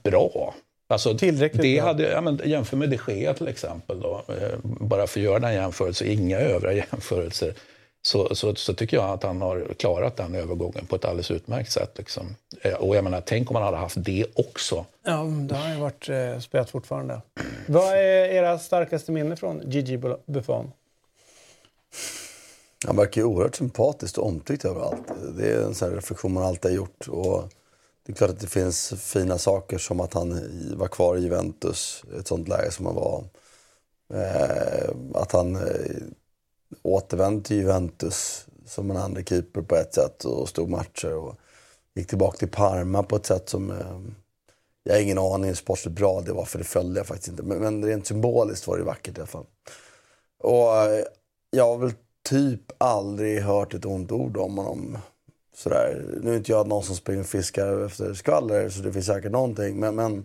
bra. Alltså, Tillräckligt det hade, ja, men jämför med de Gea till exempel. Då, eh, bara för att göra den jämförelsen, inga övriga jämförelser. Så, så, så, tycker jag att han har klarat den övergången på ett alldeles utmärkt sätt. Liksom. Eh, och jag menar, tänk om han hade haft det också. Ja, det har ju varit eh, spelat fortfarande. Vad är era starkaste minne från Gigi Buffon? Han verkar ju oerhört sympatisk och omtyckt överallt. Det är en sån reflektion man alltid har gjort. Och det är klart att det finns fina saker som att han var kvar i Juventus, ett sånt läge som han var. Eh, att han återvänt återvände till Juventus som en andra keeper på ett sätt och stod matcher. Och gick tillbaka till Parma på ett sätt som... Eh, jag har ingen aning hur sportsligt bra det var, för det följde jag faktiskt inte. Men, men rent symboliskt var det vackert i alla fall. Och eh, jag har väl typ aldrig hört ett ont ord om honom sådär. Nu är inte jag någon som springer och fiskar efter skvaller så det finns säkert någonting. Men, men,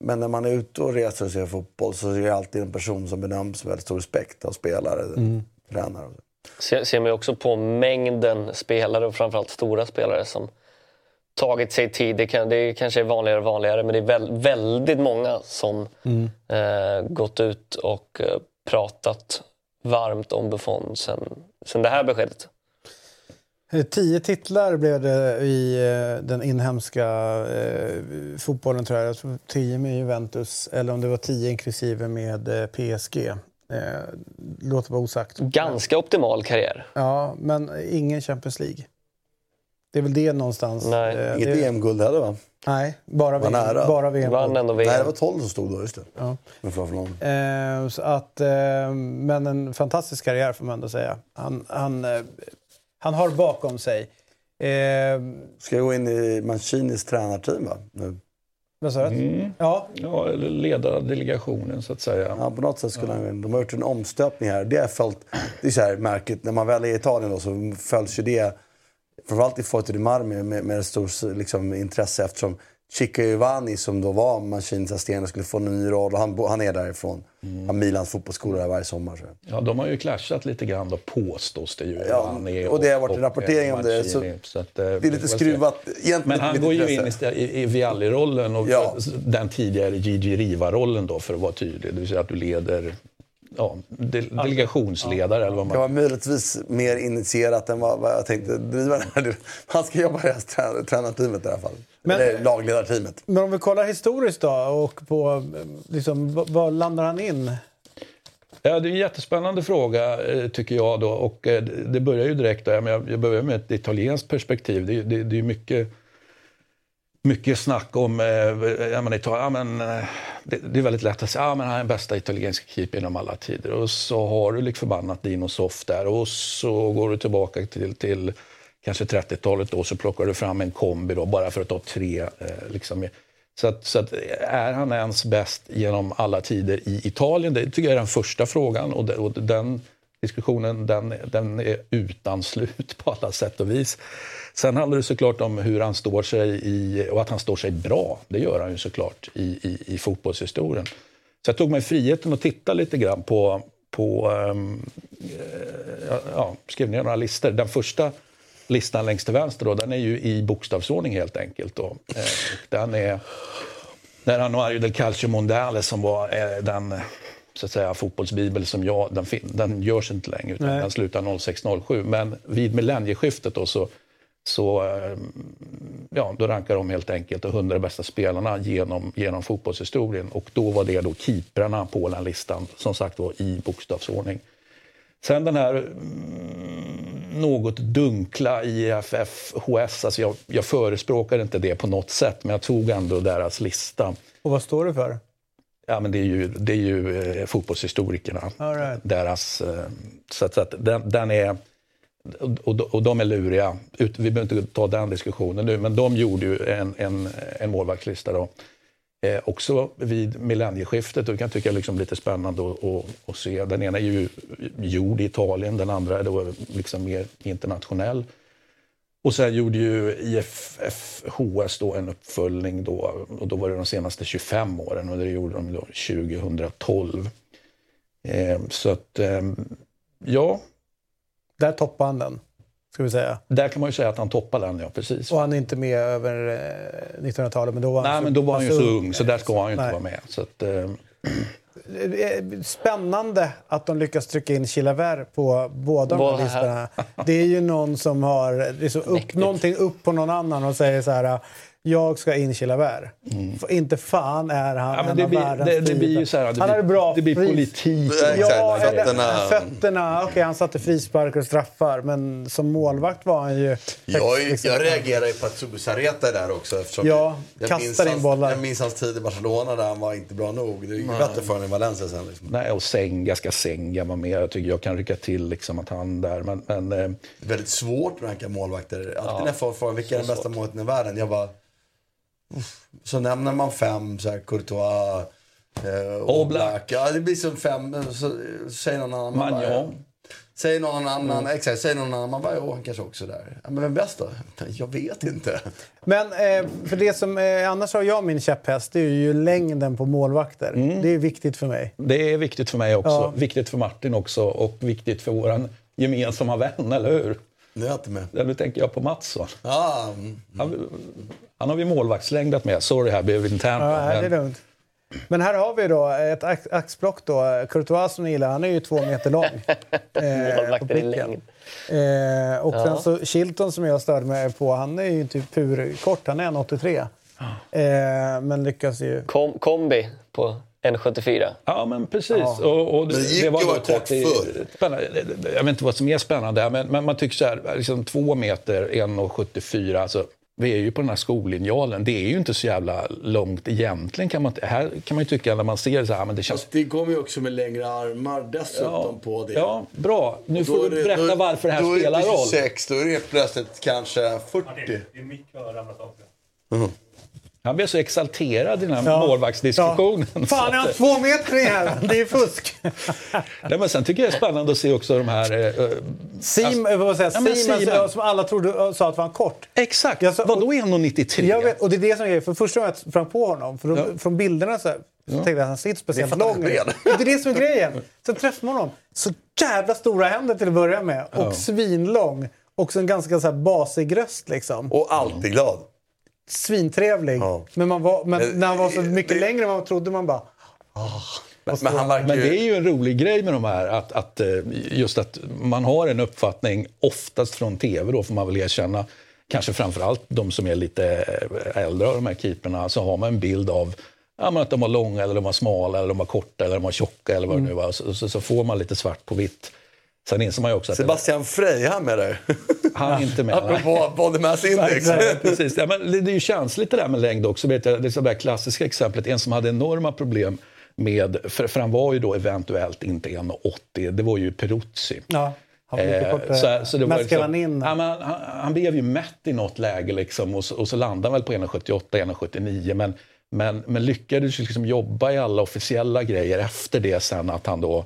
men när man är ute och reser och ser fotboll så är det alltid en person som benämns med väldigt stor respekt av spelare, mm. tränare. Ser, ser man också på mängden spelare och framförallt stora spelare som tagit sig tid. Det, kan, det kanske är vanligare och vanligare men det är väl, väldigt många som mm. eh, gått ut och eh, pratat varmt om Buffon sen, sen det här beskedet. Eh, tio titlar blev det i eh, den inhemska eh, fotbollen tror jag. tio med Juventus, eller om det var tio inklusive med eh, PSG. Eh, låter vara osagt. Ganska optimal karriär. Ja, men ingen Champions League. Det är väl det någonstans. Nej. Eh, Inget det... EM-guld heller va? Nej, bara VM. Nära. Bara VM. Vann ändå VM. Nej, det var 12 som stod då. Just det. Ja. Eh, så att, eh, men en fantastisk karriär får man ändå säga. Han, han eh, han har bakom sig. Eh, Ska jag gå in i Mancinis tränarteam va? Nu. Vad sa du? Mm. Ja. ja, eller leda delegationen så att säga. Ja, på något sätt skulle ja. han, de har gjort en omstöpning här. Det är, följt, det är så här märkligt, när man väl är i Italien då, så följs ju det framförallt i Forte di Marmi med, med stor liksom, intresse eftersom Chico Ivani som då var Mancins assisterande skulle få en ny roll och han, han är därifrån. Mm. Han Milans fotbollsskola där varje sommar. Så. Ja, de har ju clashat lite grann då påstås det ju. Ja, och det har varit en rapportering om det. Så, så att, det är lite skruvat. Men han går ju in i, i, i Vialli-rollen och ja. den tidigare Gigi Riva-rollen då för att vara tydlig. Det vill säga att du leder ja, de, delegationsledare. Ja. Eller vad man... Det var möjligtvis mer initierat än vad, vad jag tänkte driva det här. Han ska jobba i tränarteamet i alla fall. Men, Eller lagledarteamet. Men om vi kollar historiskt då och på liksom, var landar han in? Ja, det är en jättespännande fråga eh, tycker jag. Då. Och eh, det börjar ju direkt där. Jag börjar med ett italienskt perspektiv. Det, det, det är mycket mycket snack om, eh, eh ja, men, ja, men, eh, det, det, är väldigt lätt att säga att ja, han är den bästa italienska keepern genom alla tider. Och så har du liksom lik förbannat Dino Soft där och så går du tillbaka till, till kanske 30-talet då så plockar du fram en kombi då, bara för att ta tre. Eh, liksom. så, att, så att, är han ens bäst genom alla tider i Italien? Det tycker jag är den första frågan och, och den diskussionen den, den är utan slut på alla sätt och vis. Sen handlar det såklart om hur han står sig i, och att han står sig bra. Det gör han ju såklart i, i, i fotbollshistorien. Så jag tog mig friheten att titta lite grann på, på um, ja, skrev ner några listor. Den första listan längst till vänster då, den är ju i bokstavsordning helt enkelt. Då. Eh, den är när han Januario del Calcio Mondale som var eh, den så att säga, fotbollsbibel som jag, den, den görs inte längre utan Nej. den slutar 0607. Men vid millennieskiftet då så så eh, ja, då rankar de helt enkelt de 100 bästa spelarna genom, genom fotbollshistorien. Och då var det då keeprarna på den listan, som sagt var i bokstavsordning. Sen den här mm, något dunkla IFFHS, alltså jag, jag förespråkar inte det på något sätt, men jag tog ändå deras lista. Och vad står det för? Ja, men det är ju, det är ju eh, fotbollshistorikerna. right. Deras, eh, så att, så att den, den, är... Och, och de är luriga. Ut, vi behöver inte ta den diskussionen nu, men de gjorde ju en, en, en målvaktslista. Då. Eh, också vid millennieskiftet, och det kan jag tycka är liksom lite spännande att, att, att, se. Den ena är ju gjord i Italien, den andra är då liksom mer internationell. Och sen gjorde ju IFFHS då en uppföljning då, och då var det de senaste 25 åren och det gjorde de då 2012. Eh, så att, eh, ja. Där toppade han den, ska vi säga. Där kan man ju säga att han toppade den, ja precis. Och han är inte med över 1900-talet, men då var han Nej, så, men då var han ju så ung, så där ska han ju inte vara med. Så att, eh, Spännande att de lyckas trycka in Chilavert på båda de här listorna. Det är ju någon som har så upp, någonting upp på någon annan och säger så här jag ska in Chilavert. Mm. Inte fan är han ja, en av blir, världens det, det blir så här, det Han blir, bra Det blir politik. Ja, fötterna. fötterna. Okej, okay, han satte frisparkar och straffar, men som målvakt var han ju... Jag, liksom, jag reagerar ju på att Subusareta där också. Ja, kastar in bollar. Jag minns hans tid i Barcelona där han var inte bra nog. Det är ju bättre för honom i Valencia sen. Liksom. Nej, och Senga ska Senga vara med. Jag tycker jag kan rycka till liksom att han där. Men, men, eh... Väldigt svårt att ranka målvakter. Alltid ja, när jag får frågan vilka är den bästa målvakten i världen. Jag bara... Så nämner man fem, så här, Courtois, eh, Oblak. Ja, det blir som fem, så, säger någon annan. Magnon. Säger någon annan, mm. exakt, säger någon annan, man bara, jo, han kanske också där. Ja, men vem bäst då? Jag vet inte. Men eh, för det som, eh, annars har jag min käpphäst, det är ju längden på målvakter. Mm. Det är viktigt för mig. Det är viktigt för mig också. Ja. Viktigt för Martin också och viktigt för vår gemensamma vän, eller hur? Det är inte med. Nu tänker jag på Mattsson. Ah, mm. han, han har vi målvaktslängdat med. Sorry, här blev internt. Ja, det är lugnt. Men här har vi då ett axplock då. Courtois som gillar, han är ju två meter lång. I längd. Eh, och ja. sen så Chilton som jag störde mig på, han är ju typ purkort. Han är 1,83. Eh, men lyckas ju... Kom, kombi på 1,74. Ja, men precis. Ja. Och, och det, det gick det var ju att kort förr. Jag vet inte vad som är spännande, men, men man tycker så här, liksom två meter, 1,74. Alltså, vi är ju på den här skollinjalen. Det är ju inte så jävla långt egentligen. Kan man, här kan man ju tycka när man ser så här. Men det, känns... det kommer ju också med längre armar dessutom ja, på det. Ja, bra. Nu får du berätta då, varför det här spelar roll. Då är det 26, då är det plötsligt kanske 40. Ja, det, det är mitt har ramlat av. Mm. Han blev så exalterad i den här ja. målvaktsdiskussionen. Ja. Fan, är han två meter igen? Det är fusk. Nej, men sen tycker jag det är spännande att se också de här... Eh, Sim, alltså, vad säga, ja, Simon, Simon. som alla trodde sa att han var kort. Exakt. Jag sa, Vadå 1,93? Jag vet, och det är det som är För första gången jag sprang på honom, för ja. från bilderna så, här, så tänkte jag att han sitter speciellt lång. Det är det som är grejen. Sen träffar man honom. Så jävla stora händer till att börja med. Och ja. svinlång. Och så en ganska så här basig röst liksom. Och alltid glad svintrevlig. Ja. Men, man var, men när han var så mycket det, längre än man trodde man bara... Oh. Men, men, men, det är ju en rolig grej med de här, att, att, eh, just att man har en uppfattning, oftast från tv då får man väl erkänna, kanske framförallt de som är lite eh, äldre av de här keeperna, så har man en bild av ja, att de var långa, eller de var smala, eller de var korta, eller de var tjocka eller vad det nu var. Så, så, så får man lite svart på vitt. Sen inser man ju också att... Sebastian Frey, han med där? Han är inte med. Apropå body mass index. precis. Ja, men det är ju känsligt det där med längd också. Vet jag, det är det klassiska exemplet, en som hade enorma problem med, för, för han var ju då eventuellt inte 1,80. Det var ju Peruzzi. Ja. Han, eh, så, så det var liksom, in. Ja, han, han, blev ju mätt i något läge liksom, och, så, och så landade han väl på 1,78, 1,79. Men, men, men lyckades liksom jobba i alla officiella grejer efter det sen att han då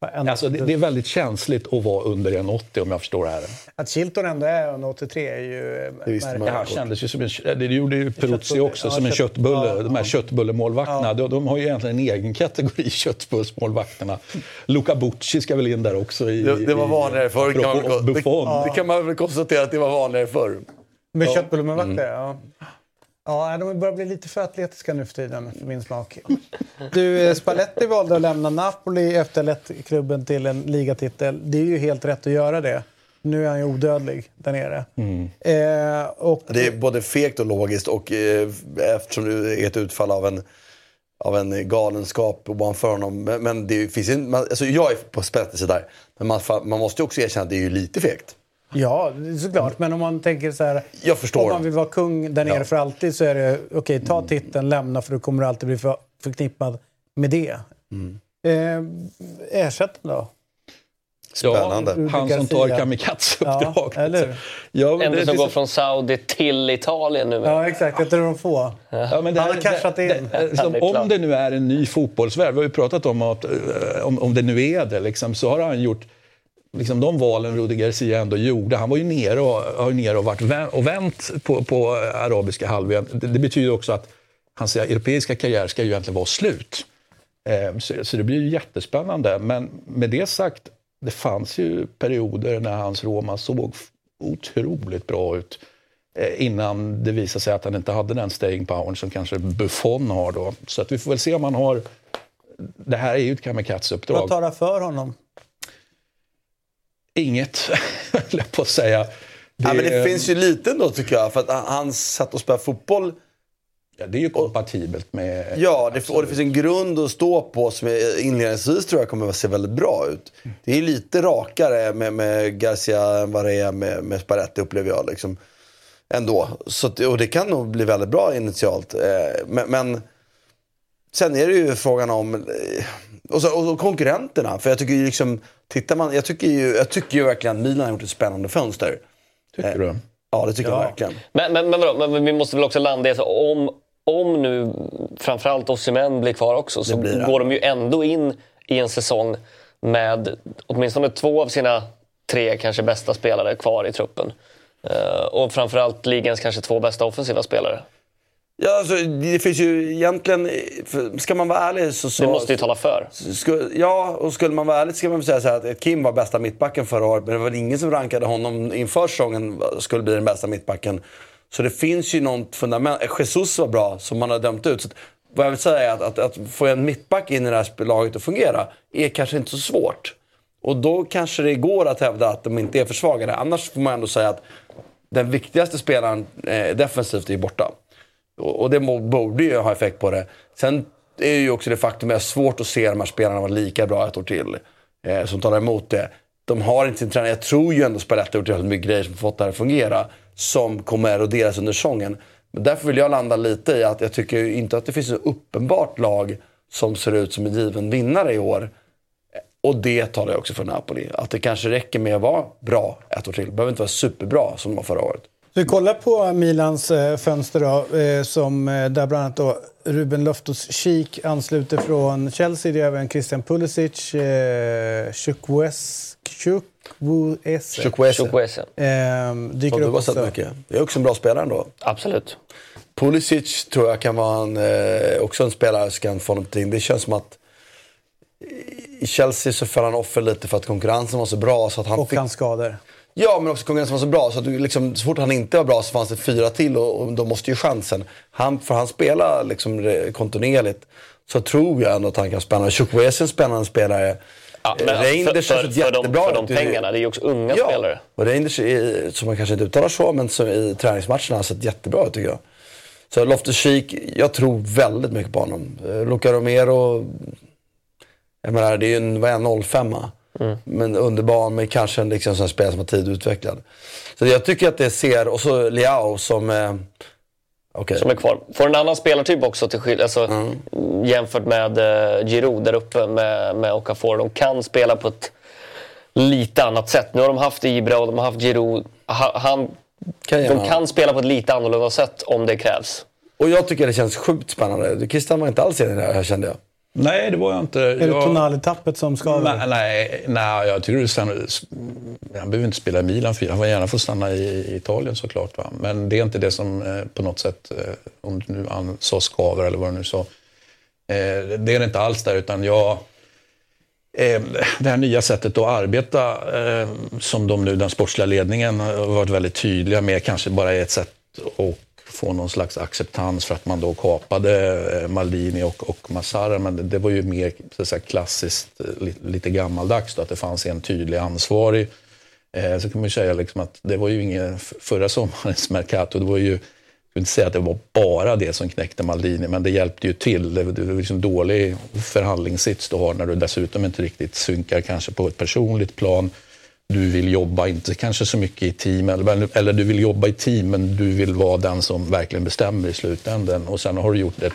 Alltså, det, det, är väldigt känsligt att vara under 1,80 om jag förstår det här. Att Chilton ändå är 1,83 är ju... Det visste man. Ja, kändes ju som en, det gjorde ju Peruzzi också, ja, som en köttbulle. Ja, de här ja. köttbullemålvakterna. De, de, har ju egentligen en egen kategori, köttbullsmålvakterna. Luca Bucci ska väl in där också. I, det, det var vanligare förr. Kan man, det, det, kan man väl konstatera att det var vanligare förr. Med ja. köttbullemålvakter, mm. ja. Ja, de börjar bli lite för atletiska nu för tiden för min smak. Du, eh, Spalletti valde att lämna Napoli efter klubben till en ligatitel. Det är ju helt rätt att göra det. Nu är han ju odödlig där nere. Mm. Eh, och... Det är både fegt och logiskt och eh, eftersom det är ett utfall av en, av en galenskap ovanför honom. Men, men det finns en, man, alltså jag är på Spettis där. Men man, man måste ju också erkänna att det är ju lite fegt. Ja, såklart. Men om man tänker så här. Jag förstår. Om man vill vara kung där nere ja. för alltid så är det okej, okay, ta titeln, lämna för du kommer alltid bli för, förknippad med det. Mm. Eh, ersättning då? Spännande. Ja, han som tar kamikaze-uppdraget. Ja, eller ja, En som går från Saudi till Italien nu. Ja, exakt. Ett av de få. Ja, men det han har cashat in. Det, det, som, om det nu är en ny fotbollsvärld, vi har ju pratat om att eh, om, om det nu är det, liksom, så har han gjort liksom de valen Rudi Garcia ändå gjorde. Han var ju nere och, har nere och, varit och vänt på, på arabiska halvön. Det, det, betyder också att hans europeiska karriär ska ju egentligen vara slut. Eh, så, så, det blir ju jättespännande. Men med det sagt, det fanns ju perioder när hans Roma såg otroligt bra ut eh, innan det visade sig att han inte hade den staying power som kanske Buffon har. Då. Så att vi får väl se om han har... Det här är ju ett kamikaze-uppdrag. Vad talar för honom? Inget, höll jag på att säga. Det, ja, men det finns ju lite ändå tycker jag. För att hans sätt att spela fotboll Ja, det är ju kompatibelt med... Ja, det, och det finns en grund att stå på som inledningsvis tror jag kommer att se väldigt bra ut. Det är lite rakare med, med Garcia än vad det är med, med Sparetti upplever jag. Liksom. Ändå. Så, och det kan nog bli väldigt bra initialt. Eh, men, men sen är det ju frågan om... Eh, och, så, och konkurrenterna. För jag tycker ju liksom... Tittar man, jag, tycker ju, jag tycker ju verkligen att Milan har gjort ett spännande fönster. Tycker du? Ja, det tycker ja. jag verkligen. Men, men, men, vadå, men vi måste väl också landa i att om, om nu framförallt Osimhen blir kvar också så går de ju ändå in i en säsong med åtminstone två av sina tre kanske bästa spelare kvar i truppen. Uh, och framförallt ligans kanske två bästa offensiva spelare. Ja, alltså, det finns ju egentligen... Ska man vara ärlig så... så det måste ju tala för. Sku, ja, och skulle man vara ärlig så ska man säga så att Kim var bästa mittbacken förra året. Men det var väl ingen som rankade honom inför säsongen skulle bli den bästa mittbacken. Så det finns ju något fundament. Jesus var bra, som man har dömt ut. Så vad jag vill säga är att, att, att få en mittback in i det här laget att fungera är kanske inte så svårt. Och då kanske det går att hävda att de inte är försvagade. Annars får man ändå säga att den viktigaste spelaren eh, defensivt är borta. Och, och det borde ju ha effekt på det. Sen är ju också det faktum att det är svårt att se de här spelarna vara lika bra ett år till. Eh, som talar emot det. De har inte sin tränare. Jag tror ju ändå Spalletti har gjort mycket grejer som fått det här att fungera som kommer att eroderas under säsongen. Men därför vill jag landa lite i att jag tycker inte att det finns ett uppenbart lag som ser ut som en given vinnare i år. Och det talar jag också för Napoli. Att det kanske räcker med att vara bra ett år till. Det behöver inte vara superbra som de var förra året. Så vi kollar på Milans eh, fönster då, eh, som, eh, där bland annat då Ruben Loftus-Cheek ansluter från Chelsea. Det är även Christian Pulisic, eh, Chukwueze, Chukwueze. Chukwueze. Eh, dyker upp också. Mycket. Det är också en bra spelare ändå. Absolut. Pulisic tror jag kan vara en, eh, också en spelare som kan få någonting. Det känns som att i Chelsea så föll han offer lite för att konkurrensen var så bra. Så att han och fick... hans skador. Ja, men också konkurrensen var så bra. Så, att du, liksom, så fort han inte var bra så fanns det fyra till och, och då måste ju chansen. Han, får han spela liksom, kontinuerligt så tror jag ändå att han kan spela. Chukwueze är en spännande spelare. Ja, men Reinders för, för, för, de, för de pengarna, det är ju också unga ja, spelare. och Reinders, som man kanske inte uttalar så, men som i träningsmatcherna har sett jättebra ut tycker jag. Så Loftus Cheek, jag tror väldigt mycket på honom. Eh, Luca Romero, jag menar det är ju en, vad är en 05 Mm. Men underbar med kanske en liksom, sån spelare som har tid utvecklad. Så jag tycker att det ser, och så Liao som... Eh, okay. Som är kvar. Får en annan spelartyp också till alltså, mm. jämfört med eh, Giroud där uppe med, med Okafor. De kan spela på ett lite annat sätt. Nu har de haft Ibra och de har haft Giroud. Han, kan de kan spela på ett lite annorlunda sätt om det krävs. Och jag tycker det känns sjukt spännande. Christian var inte alls enig där, kände jag. Nej, det var jag inte. Är det jag... Tonali-tappet som skaver? Nej, nej, nej, jag tycker stanna... Han behöver inte spela i Milan, han får gärna få stanna i Italien såklart. Va? Men det är inte det som eh, på något sätt, eh, om du nu sa skaver eller vad du nu sa. Eh, det är det inte alls där, utan jag... Det här nya sättet att arbeta som de nu, den sportsliga ledningen har varit väldigt tydliga med, kanske bara är ett sätt att få någon slags acceptans för att man då kapade eh, Maldini och, och Massara. Men det, det var ju mer så säga, klassiskt, eh, lite, lite gammaldags då, att det fanns en tydlig ansvarig Eh, så kan man ju säga liksom att det var ju ingen förra sommarens Mercato, det var ju jag vill inte säga att det var bara det som knäckte Maldini, men det hjälpte ju till. Det, det var liksom dålig förhandlingssits du har när du dessutom inte riktigt synkar kanske på ett personligt plan. Du vill jobba, inte kanske så mycket i team, eller, eller du vill jobba i team, men du vill vara den som verkligen bestämmer i slutändan. Och sen har du gjort ett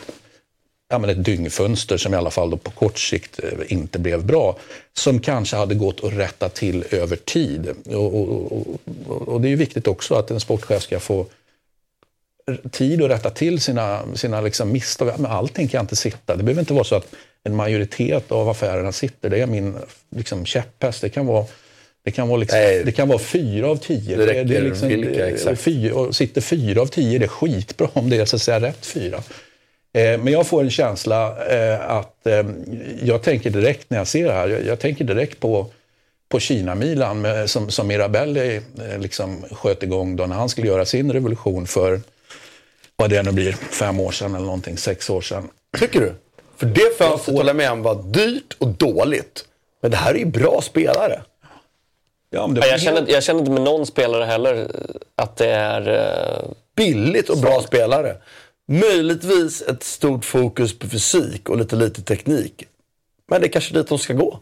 ja, men ett dyngfönster som i alla fall på kort sikt eh, inte blev bra. Som kanske hade gått att rätta till över tid. Och, och, och, och det är ju viktigt också att en sportchef ska få tid att rätta till sina, sina liksom misstag. Men allting kan inte sitta. Det behöver inte vara så att en majoritet av affärerna sitter. Det är min liksom, käpphäst. Det kan vara det kan, vara liksom, det kan vara fyra av tio. Det räcker det är liksom, vilka, exakt. Fyra, och sitter fyra av tio, det är skitbra om det är så att säga rätt fyra. Eh, men jag får en känsla eh, att eh, jag tänker direkt när jag ser det här, jag, jag tänker direkt på, på Kina-Milan som, som Mirabelli liksom sköt igång då när han skulle göra sin revolution för vad det nu blir, fem år sedan eller någonting, sex år sedan. Tycker du? För det fönstret håller jag med om var dyrt och dåligt. Men det här är ju bra spelare. Ja, men det jag, känner, jag känner inte med någon spelare heller att det är... Uh... Billigt och bra spelare. Möjligtvis ett stort fokus på fysik och lite lite teknik. Men det är kanske dit de ska gå.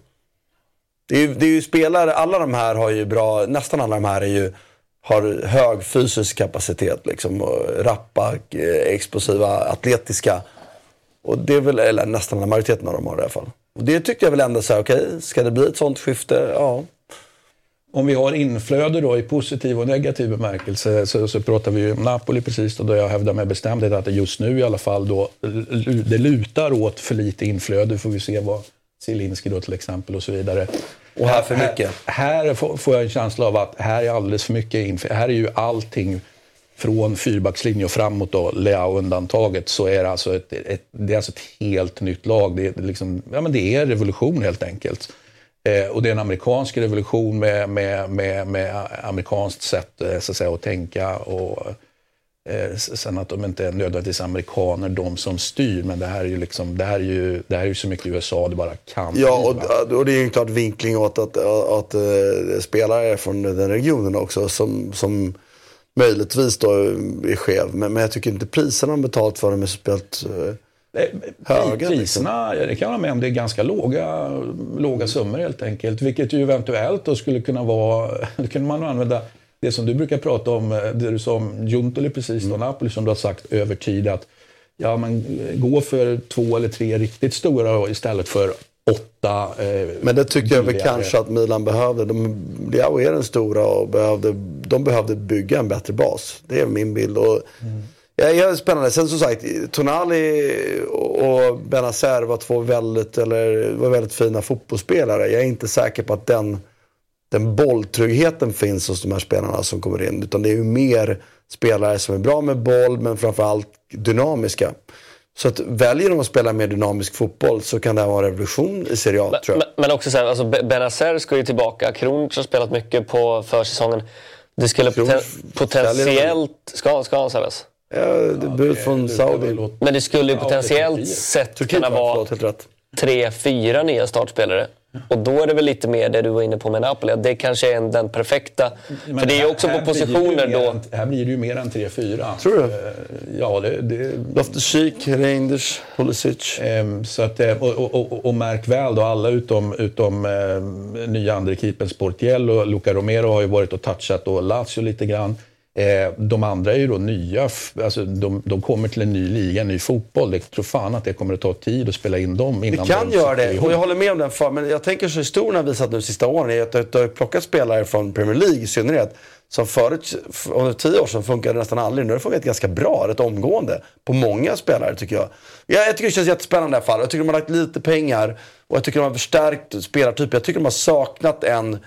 Det är, ju, det är ju spelare, alla de här har ju bra, nästan alla de här är ju, har hög fysisk kapacitet. Liksom, rappa, eh, explosiva, atletiska. Och det är väl, eller nästan majoriteten av dem har det i alla fall. Och det tycker jag väl ändå så okej, okay, ska det bli ett sånt skifte? Ja. Om vi har inflöde då i positiv och negativ bemärkelse så, så pratar vi ju om Napoli precis och då jag hävdar med bestämdhet att det just nu i alla fall då det lutar åt för lite inflöde. får vi se vad Zielinski då till exempel och så vidare. Och här för mycket? Här, här får jag en känsla av att här är alldeles för mycket inflöde. Här är ju allting från fyrbackslinje och framåt då, Leao-undantaget, så är det alltså ett, ett, det är alltså ett helt nytt lag. Det är, liksom, ja, men det är revolution helt enkelt. Eh, och det är en amerikansk revolution med, med, med, med amerikanskt sätt eh, så att, säga, att tänka. Och, eh, sen att de inte är nödvändigtvis amerikaner, de som styr. Men det här är ju, liksom, det här är ju, det här är ju så mycket USA det bara kan Ja, och, och det är ju en klart vinkling åt att, att, att, att spelare från den regionen också som, som möjligtvis då är skev. Men, men jag tycker inte priserna de betalt för dem är speciellt Höga, Priserna, liksom. det kan jag hålla med om, det är ganska låga, låga summor helt enkelt. Vilket ju eventuellt då skulle kunna vara, då kunde man använda det som du brukar prata om, det du sa om Juntoli precis, mm. Napoli som du har sagt över tid att ja, man gå för två eller tre riktigt stora istället för åtta. Eh, Men det tycker jag väl kanske att Milan behövde. De, Leao är den stora och behövde, de behövde bygga en bättre bas. Det är min bild. Och, mm. Ja, spännande. Sen som sagt, Tonali och Benazer var två väldigt, eller, var väldigt fina fotbollsspelare. Jag är inte säker på att den, den bolltryggheten finns hos de här spelarna som kommer in. Utan det är ju mer spelare som är bra med boll, men framförallt dynamiska. Så att väljer de att spela mer dynamisk fotboll så kan det här vara en revolution i Serie A, men, tror jag. Men, men också så här, alltså Benazer ska ju tillbaka. Kronic har spelat mycket på försäsongen. Det skulle poten potentiellt... Ska, ska han säljas? Ja, bud från Saudi. Men det skulle ju potentiellt sett kunna vara tre, fyra nya startspelare. Och då är det väl lite mer det du var inne på med Napoli, att det kanske är den perfekta. Men för det är ju också på positioner då... Än, här blir det ju mer än 3-4. Tror du? Uh, ja, det... det Loftus-Cheek, Reinders, Pulisic. Um, så att, eh, och, och, och, och, märk väl då, alla utom, utom uh, nya andrekeepern Sportiel och Luca Romero har ju varit och touchat och Lazio lite grann. Eh, de andra är ju då nya, alltså de, de, kommer till en ny liga, en ny fotboll. Jag tror fan att det kommer att ta tid att spela in dem innan Det kan de göra det, och jag håller med om den. För, men jag tänker så historien har visat nu sista åren är att det har plockat spelare från Premier League i synnerhet. Som förut, under tio år sedan funkade nästan aldrig. Nu har det funkat ganska bra, rätt omgående. På många spelare tycker jag. jag. Jag tycker det känns jättespännande i alla fall. Jag tycker de har lagt lite pengar. Och jag tycker de har förstärkt spelartyper. Jag tycker de har saknat en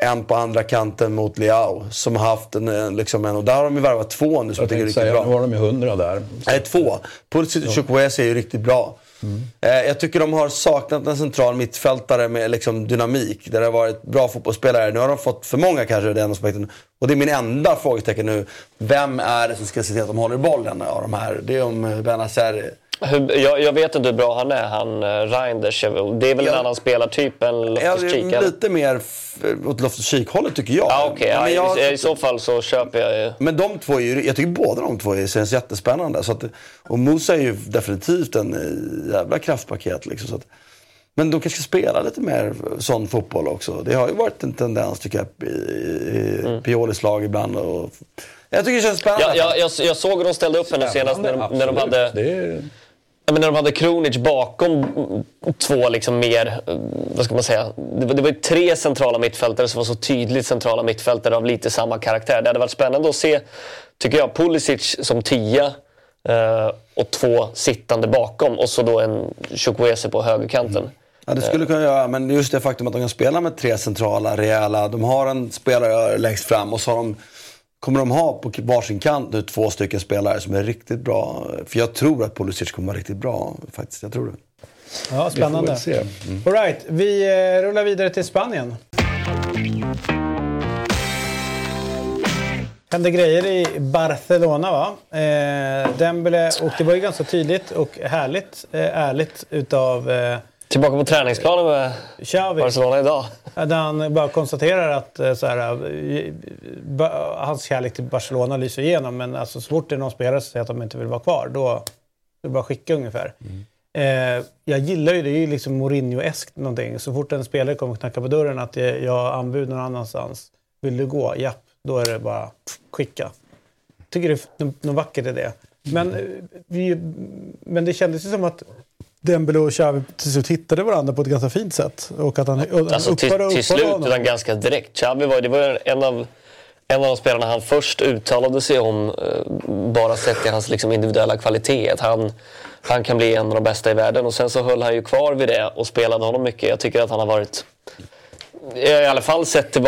en på andra kanten mot Leao. Som har haft en, liksom en och där har de ju värvat två nu som jag, tycker är riktigt säga, bra. Nu har de ju hundra där. Nej, två. Pulisic och Chukwueze är ju riktigt bra. Mm. Eh, jag tycker de har saknat en central mittfältare med liksom dynamik. Där det har varit bra fotbollsspelare. Nu har de fått för många kanske, den aspekten. Och det är min enda frågetecken nu. Vem är det som ska se till att de håller bollen av de här? Det är om Benazer Jag, jag, vet inte hur bra han är, han eh, Reinders. Det är väl en annan spelartyp än Loftus-Cheek? Ja, lite mer åt Loftus-Cheek-hållet tycker jag. Ah, okay. ja, jag, I, I så fall så köper jag ju. Men de två är ju, jag tycker båda de två känns jättespännande. Så att, och Musa är ju definitivt en eh, jävla kraftpaket. Liksom, så att, men de kanske ska spela lite mer sån fotboll också. Det har ju varit en tendens tycker jag i, i mm. Piolis lag ibland. Och, jag tycker det känns spännande. Ja, jag, jag, jag såg hur de ställde upp henne senast när de, när de hade... Är när de hade Kronic bakom två liksom mer, eh, vad ska man säga, det var, det var tre centrala mittfältare som var så tydligt centrala mittfältare av lite samma karaktär. Det hade varit spännande att se, tycker jag, Pulisic som tia eh, och två sittande bakom och så då en Chukwueze på högerkanten. Mm. Ja, det skulle kunna göra, men just det faktum att de kan spela med tre centrala, rejäla. De har en spelare längst fram och så har de kommer de ha på varsin kant nu två stycken spelare som är riktigt bra. För jag tror att Pulisic kommer vara riktigt bra faktiskt. Jag tror det. Ja, spännande. Vi mm. All right, vi eh, rullar vidare till Spanien. hände grejer i Barcelona va? Eh, Dembele, och det var ju ganska tydligt och härligt, eh, ärligt utav eh, Tillbaka på träningsplanen med Xavi. Barcelona idag. Där han bara konstaterar att eh, så här, eh, hans kärlek till Barcelona lyser igenom. Men alltså, så fort det är någon spelare som säger att de inte vill vara kvar, då är det bara skicka ungefär. Mm. Eh, jag gillar ju det, är ju liksom Mourinho-eskt någonting. Så fort en spelare kommer och knackar på dörren att jag har anbud någon annanstans. Vill du gå? Japp. Då är det bara pff, skicka. Tycker det är något vackert i det. Men, vi, men det kändes ju som att Dembele och Xavi till slut hittade varandra på ett ganska fint sätt. Och att han, och alltså, till, till slut, utan ganska direkt. Xavi var, det var en av, en av de spelarna han först uttalade sig om, eh, bara sett till hans liksom, individuella kvalitet. Han, han kan bli en av de bästa i världen. Och sen så höll han ju kvar vid det och spelade honom mycket. Jag tycker att han har varit, i alla fall sett till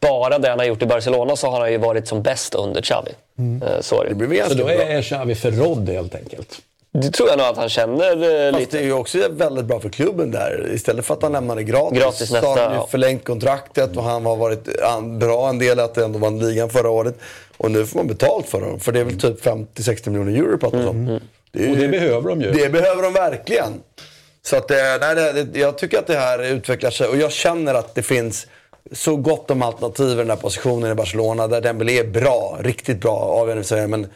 bara det han har gjort i Barcelona så har han ju varit som bäst under Xavi. Mm. Eh, så, är det. det så då är Xavi förrådd helt enkelt? Det tror jag nog att han känner eh, lite. det är ju också väldigt bra för klubben där. Istället för att han lämnade gratis, gratis nästa, så har han ju förlängt kontraktet och han har varit bra en del att ändå vann ligan förra året. Och nu får man betalt för honom. För det är väl typ 50-60 miljoner euro pratar mm. om. Det och det behöver de ju. Det behöver de verkligen. Så att, eh, nej, det, jag tycker att det här utvecklar sig och jag känner att det finns så gott om alternativ i den här positionen i Barcelona där Dembélé är bra, riktigt bra, avgörande men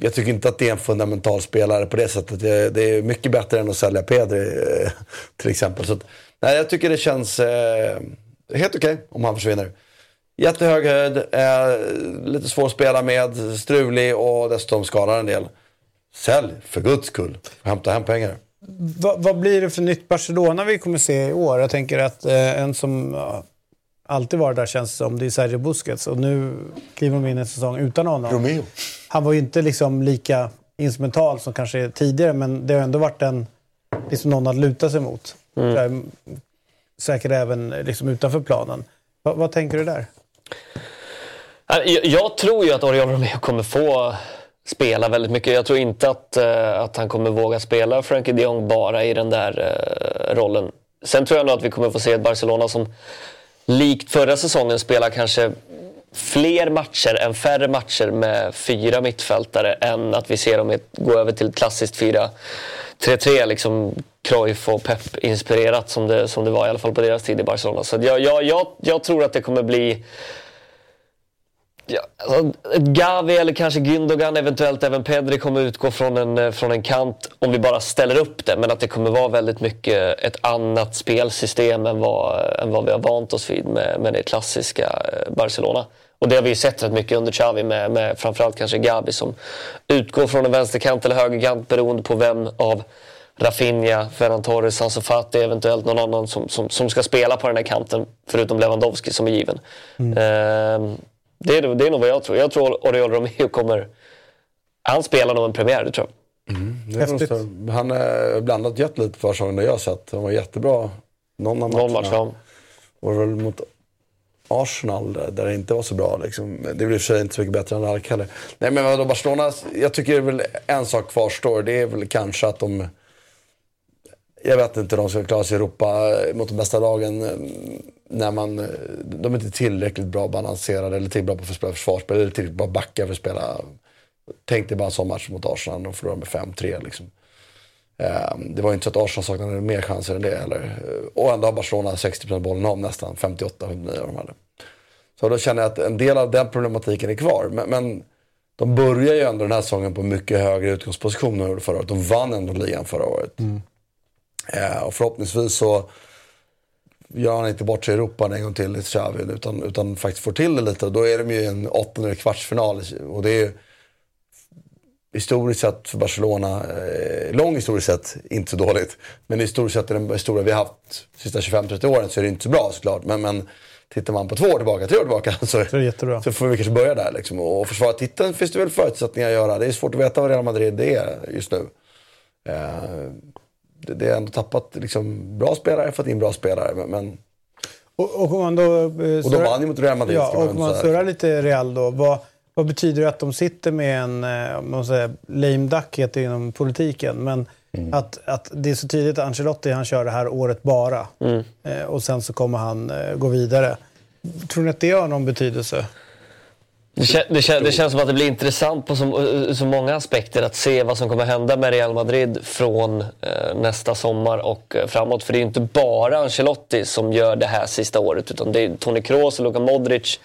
jag tycker inte att det är en fundamental spelare på det sättet. Det, det är mycket bättre än att sälja Pedri eh, till exempel. Så att, nej, jag tycker det känns eh, helt okej okay om han försvinner. Jättehög höjd, eh, lite svår att spela med, strulig och dessutom skadar en del. Sälj, för guds skull. Hämta hem pengar. Va, vad blir det för nytt Barcelona vi kommer se i år? Jag tänker att eh, en som alltid varit där känns som. Det är Sergio Busquets och nu kliver de in en säsong utan honom. Romeo. Han var ju inte liksom lika instrumental som kanske tidigare men det har ändå varit en, liksom någon att luta sig mot. Mm. Säkert även liksom utanför planen. Va, vad tänker du där? Jag, jag tror ju att Oriol Romeo kommer få spela väldigt mycket. Jag tror inte att, uh, att han kommer våga spela Frankie de Jong bara i den där uh, rollen. Sen tror jag nog att vi kommer få se ett Barcelona som likt förra säsongen spelar kanske fler matcher än färre matcher med fyra mittfältare än att vi ser dem gå över till ett klassiskt 4-3-3. Liksom Cruyff och Pep inspirerat som det, som det var i alla fall på deras tid i Barcelona. Så jag, jag, jag, jag tror att det kommer bli Ja, alltså, Gavi eller kanske Gündogan, eventuellt även Pedri kommer utgå från en, från en kant om vi bara ställer upp det. Men att det kommer vara väldigt mycket ett annat spelsystem än vad, än vad vi har vant oss vid med, med det klassiska eh, Barcelona. Och det har vi ju sett rätt mycket under Xavi med, med framförallt kanske Gavi som utgår från en vänsterkant eller högerkant beroende på vem av Rafinha, Ferran Torres, Ansu Fati, eventuellt någon annan som, som, som ska spela på den här kanten förutom Lewandowski som är given. Mm. Ehm, det, är, det är nog vad jag tror. Jag tror Oriol Romeo kommer... Han spelar nog en premiär, det tror jag. Mm, det han har blandat gett lite för säsongen, det jag har sett. Han var jättebra någon av matcherna. Någon match, ja. Och väl mot Arsenal där det inte var så bra. Liksom. Det blev i och för sig inte så mycket bättre än Alk heller. Nej men vadå, Barcelona, jag tycker väl en sak kvarstår. Det är väl kanske att de... Jag vet inte hur de ska klara sig i Europa eh, mot de bästa lagen eh, när man, eh, de är inte tillräckligt bra balanserade eller tillräckligt bra på att spela försvarsspel eller tillräckligt bra backar för att spela. Tänk dig bara en sån match mot Arsenal, de förlorar med 5-3 liksom. Ehm, det var inte så att Arsenal saknade mer chanser än det heller. Och ändå har Barcelona 60% bollen om nästan, 58-59 av de hade. Så då känner jag att en del av den problematiken är kvar. Men, men de börjar ju ändå den här säsongen på mycket högre utgångsposition än de förra året. De vann ändå ligan förra året. Mm. Eh, och förhoppningsvis så gör han inte bort sig i Europa en gång till, Xavi, utan, utan faktiskt får till det lite. Då är de ju i en åttonde eller kvartsfinal. Och det är ju historiskt sett för Barcelona, eh, lång historiskt sett, inte så dåligt. Men historiskt sett i den historia vi har haft de sista 25-30 åren så är det inte så bra såklart. Men, men tittar man på två år tillbaka, tre år tillbaka så, så, så får vi kanske börja där. Liksom. Och försvara titeln finns det väl förutsättningar att göra. Det är svårt att veta vad Real Madrid är just nu. Eh, det, det är ändå tappat liksom, bra spelare, fått in bra spelare. Men, och, och, man då, eh, och de vann ju mot Real Madrid. Ja, och om man surrar lite Real då. Vad, vad betyder det att de sitter med en, eh, man säger, lame duck heter det inom politiken, men mm. att, att det är så tydligt att Ancelotti han kör det här året bara. Mm. Eh, och sen så kommer han eh, gå vidare. Tror ni att det har någon betydelse? Det, kän, det, kän, det, känns som att det blir intressant på så, så, många aspekter att se vad som kommer hända med Real Madrid från eh, nästa sommar och eh, framåt. För det är ju inte bara Ancelotti som gör det här sista året utan det är Toni Kroos och Luka Modric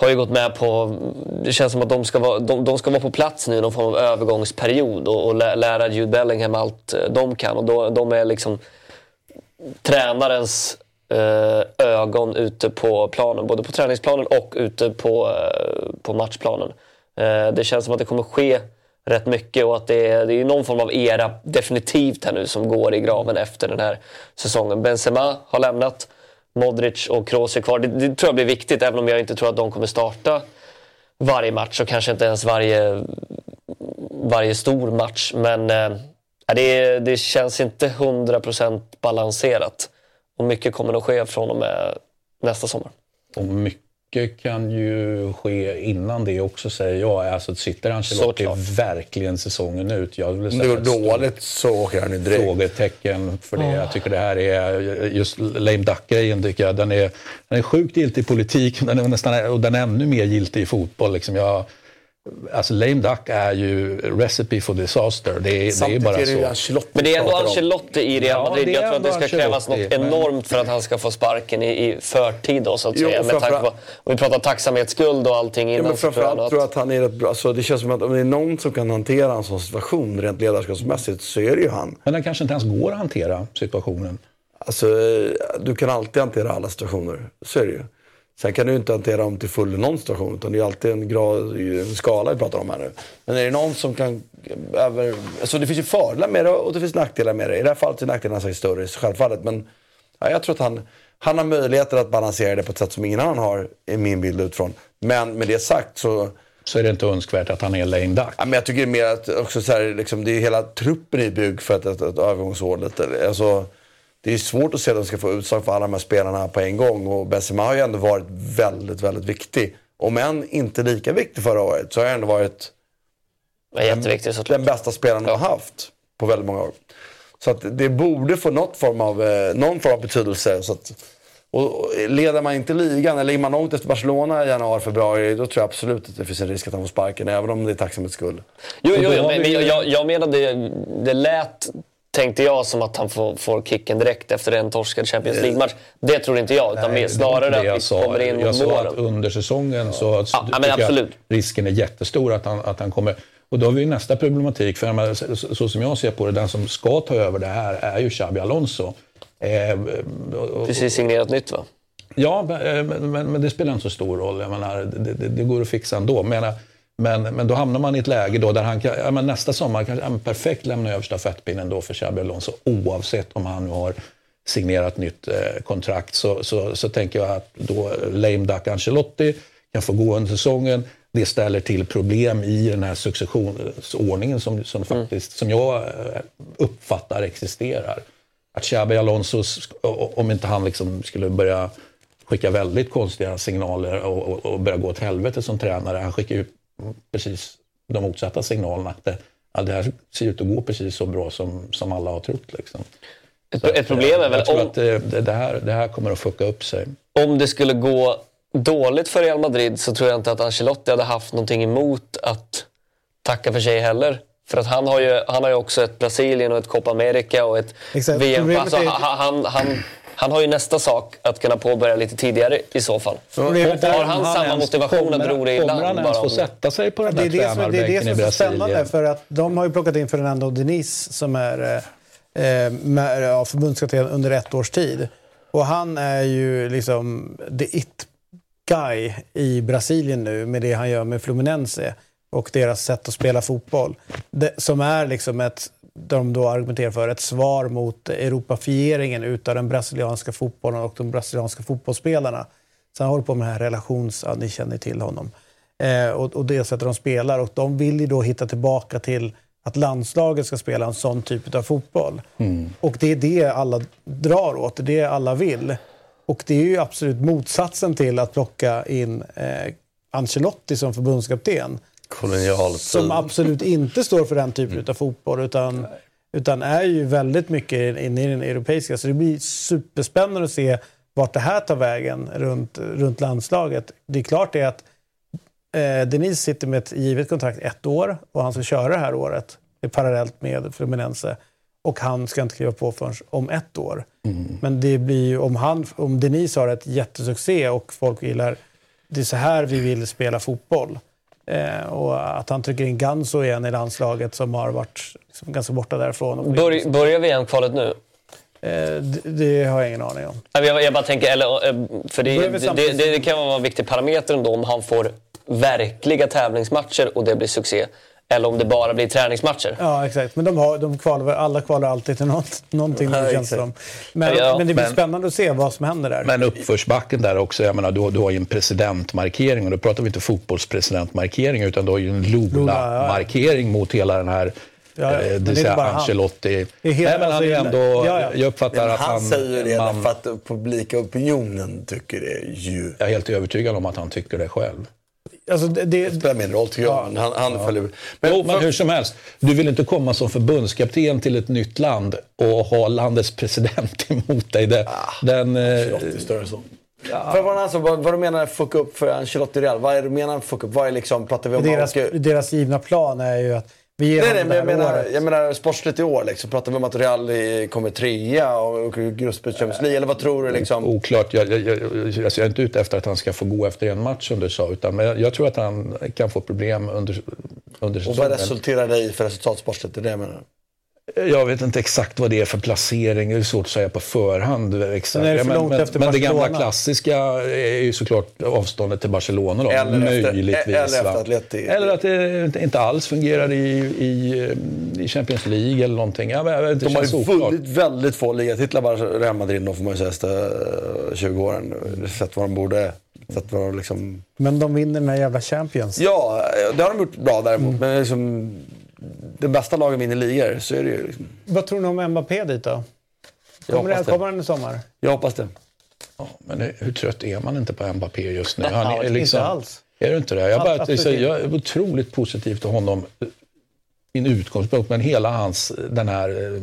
har ju gått med på... Det känns som att de ska vara, de, de ska vara på plats nu i någon form av övergångsperiod och, och lära Jude Bellingham allt eh, de kan. Och då, de är liksom tränarens eh, ögon ute på planen. Både på träningsplanen och ute på, eh, på matchplanen. Eh, det känns som att det kommer ske rätt mycket och att det är, det är någon form av era definitivt här nu som går i graven efter den här säsongen. Benzema har lämnat. Modric och Kroos är kvar. Det, det, tror jag blir viktigt, även om jag inte tror att de kommer starta varje match och kanske inte ens varje, varje stor match. Men äh, det, det känns inte 100% balanserat. Och mycket kommer att ske från och med nästa sommar. Och mycket mycket kan ju ske innan det också säger jag. Alltså sitter Ancelotti verkligen säsongen ut? Jag vill säga det går dåligt så åker han ju direkt. Frågetecken för det. Oh. Jag tycker det här är, just lame duck-grejen tycker jag, den är, den är sjukt giltig i politik den är nästan, och den är ännu mer giltig i fotboll. Liksom jag, Alltså lame duck är ju recipe for disaster. Det är, det är bara är så. Men det är ändå Ancelotti i Real Madrid. Ja, jag tror att det ska krävas något men... enormt för att han ska få sparken i, i förtid. Då, så att jo, säga. Med tanke på, om vi pratar tacksamhetsskuld och allting innan. Ja, men framförallt tror jag att han är rätt bra. Alltså, det känns som att om det är någon som kan hantera en sån situation rent ledarskapsmässigt så är det ju han. Men den kanske inte ens går att hantera situationen. Alltså, du kan alltid hantera alla situationer. Så är det ju. Sen kan du inte hantera dem till full i någon situation. Utan det är alltid en, grad, en skala vi pratar om här nu. Men är det någon som kan... Över, alltså det finns ju fördelar med det och det finns nackdelar med det. I det här fallet är nackdelarna säkert större, självfallet. Men ja, jag tror att han, han har möjligheter att balansera det på ett sätt som ingen annan har, i min bild utifrån. Men med det sagt så... Så är det inte önskvärt att han är lame duck? Ja, men jag tycker mer att också så här, liksom, det är hela truppen i bygg för ett, ett, ett övergångsår. Lite. Alltså, det är svårt att se att de ska få utslag för alla de här spelarna på en gång. Och Benzema har ju ändå varit väldigt, väldigt viktig. Om än inte lika viktig förra året så har han ändå varit den, den bästa spelaren ja. de har haft på väldigt många år. Så att det borde få något form av, eh, någon form av betydelse. Så att, och leder man inte ligan, eller ligger man långt efter Barcelona i januari, februari, då tror jag absolut att det finns en risk att han får sparken, även om det är tacksamhetsskull. Jo, jo, jo men, jag, jag menade, det, det lät tänkte jag som att han får, får kicken direkt efter en torskad Champions eh, League-match. Det tror inte jag, utan Nej, snarare att vi sa. kommer in Jag sa att under säsongen så ja, men risken är jättestor att han, att han kommer... Och då har vi nästa problematik, för så, så som jag ser på det, den som ska ta över det här är ju Xabi Alonso. Eh, Precis signerat nytt va? Ja, men, men, men, det spelar inte så stor roll. Jag menar, det, det, det går att fixa ändå. Men, men, men då hamnar man i ett läge då där han kan, ja, men nästa sommar kan han perfekt lämna över stafettpinnen då för Xabi Alonso oavsett om han nu har signerat nytt eh, kontrakt. Så, så, så tänker jag att då lame duck Ancelotti kan få gå under säsongen. Det ställer till problem i den här successionsordningen som, som, mm. faktiskt, som jag eh, uppfattar existerar. Att Xabi Alonso, om inte han liksom skulle börja skicka väldigt konstiga signaler och, och, och börja gå åt helvete som tränare. Han skickar ju precis de motsatta signalerna. Att det, ja, det här ser ut att gå precis så bra som, som alla har trott. Liksom. Ett, ett problem är väl... Jag tror om, att det, det, här, det här kommer att fucka upp sig. Om det skulle gå dåligt för Real Madrid så tror jag inte att Ancelotti hade haft någonting emot att tacka för sig heller. För att han har ju, han har ju också ett Brasilien och ett Copa America och ett VM. Alltså, han, han, han har ju nästa sak att kunna påbörja lite tidigare i så fall. Så, har han, han samma motivation att ro det i land? Kommer han ens få sätta sig på den där tränarbänken i Brasilien? Det är det som är så spännande för att de har ju plockat in Fernando Diniz som är eh, med, ja, förbundskapten under ett års tid. Och han är ju liksom the it guy i Brasilien nu med det han gör med Fluminense och deras sätt att spela fotboll. Det, som är liksom ett, de då argumenterar för, ett svar mot europafieringen utav den brasilianska fotbollen och de brasilianska fotbollsspelarna. Så han håller på med den här relations... Ja, ni känner till honom. Eh, och, och det sättet de spelar. Och de vill ju då hitta tillbaka till att landslaget ska spela en sån typ av fotboll. Mm. Och det är det alla drar åt, det är det alla vill. Och det är ju absolut motsatsen till att plocka in eh, Ancelotti som förbundskapten. Kolonialt. Som absolut inte står för den typen mm. av fotboll utan, utan är ju väldigt mycket inne i den europeiska. Så det blir superspännande att se vart det här tar vägen runt, runt landslaget. Det är klart det att eh, Denise sitter med ett givet kontrakt ett år och han ska köra det här året parallellt med Fluminense. Och han ska inte kliva på förrän om ett år. Mm. Men det blir ju, om, han, om Denise har ett jättesuccé och folk gillar det är så här vi vill spela fotboll. Eh, och att han trycker in Ganso igen i landslaget som har varit liksom ganska borta därifrån. Bör, börjar VM-kvalet nu? Eh, det, det, har jag ingen aning om. Jag, jag bara tänker, eller, eh, för det, det, det, det, kan vara en viktig parameter ändå om han får verkliga tävlingsmatcher och det blir succé. Eller om det bara blir träningsmatcher. Ja, exakt. Men de har, de kvalar, alla kvalar alltid till något, någonting, ja, känns som. Men, ja, men det blir men, spännande att se vad som händer där. Men uppförsbacken där också, jag menar, du, du har ju en presidentmarkering och då pratar vi inte fotbollspresidentmarkering utan du har ju en Lola-markering ja, mot hela den här Ja, ja. Eh, det vill säga Ancelotti. Nej, men han är ändå, ja, ja. Jag uppfattar att han... Han säger det man, för att publika opinionen tycker det ju. Jag är helt övertygad om att han tycker det själv. Alltså det, det, spelar mindre roll tycker jag. Ja, han, han ja. följer... men, jo, men hur som helst. Du vill inte komma som förbundskapten till ett nytt land och ha landets president emot dig. Det, ah, den, större så. Ja. För vad, alltså, vad, vad du menar fuck upp för Ancelotti Real? Vad är det du menar fuck upp? Vad är liksom, pratar vi om deras, deras givna plan är ju att vi nej, nej, men jag menar, jag menar sportsligt i år. Liksom. Pratar vi om att Real kommer trea och gruppspel Champions League? Eller vad tror du? Liksom? Oklart. Jag, jag, jag, jag, är inte ute efter att han ska få gå efter en match som du sa. Utan, men jag, jag tror att han kan få problem under, under säsongen. Och vad resulterar det i för resultat sportsligt? Det är det jag menar. Jag vet inte exakt vad det är för placering. Det är svårt att säga på förhand. Exakt. Men, det, men, men, men det gamla klassiska är ju såklart avståndet till Barcelona. Då, eller möjligtvis. Efter, eller efter Atleti. Eller att det inte alls fungerar i, i, i Champions League eller någonting. Ja, men, De har ju vunnit väldigt få ligatitlar, bara Real Madrid, då får man ju säga, efter 20 åren. Sett vad de borde... Sett vad de liksom... Men de vinner den här jävla Champions. Ja, det har de gjort bra däremot. Mm. Men liksom, de bästa lagen vinner ligor, så är det ju. Liksom. Vad tror ni om Mbappé dit då? Kommer, det, kommer han i sommar? Jag hoppas det. Ja, men hur trött är man inte på Mbappé just nu? Han är liksom, inte alls. Är du inte det? Jag, bara, liksom, jag är otroligt positiv till honom. Min utgångspunkt, men hela hans, den här eh,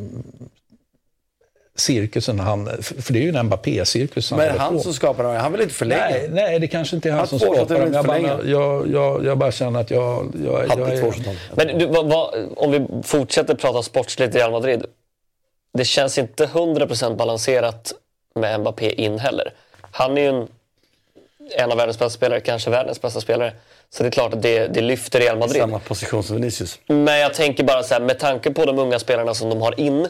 cirkusen han... För det är ju en Mbappé-cirkus han Men han som skapar den, han vill inte förlänga? Nej, nej, det kanske inte är han, han som skapar den. Jag, bara, jag, jag, jag bara känner att jag... jag, jag är... Men du, vad, vad, om vi fortsätter prata sportsligt i Real Madrid. Det känns inte 100% balanserat med Mbappé in heller. Han är ju en, en av världens bästa spelare, kanske världens bästa spelare. Så det är klart att det, det lyfter Real Madrid. Samma position som Vinicius. Men jag tänker bara så här, med tanke på de unga spelarna som de har in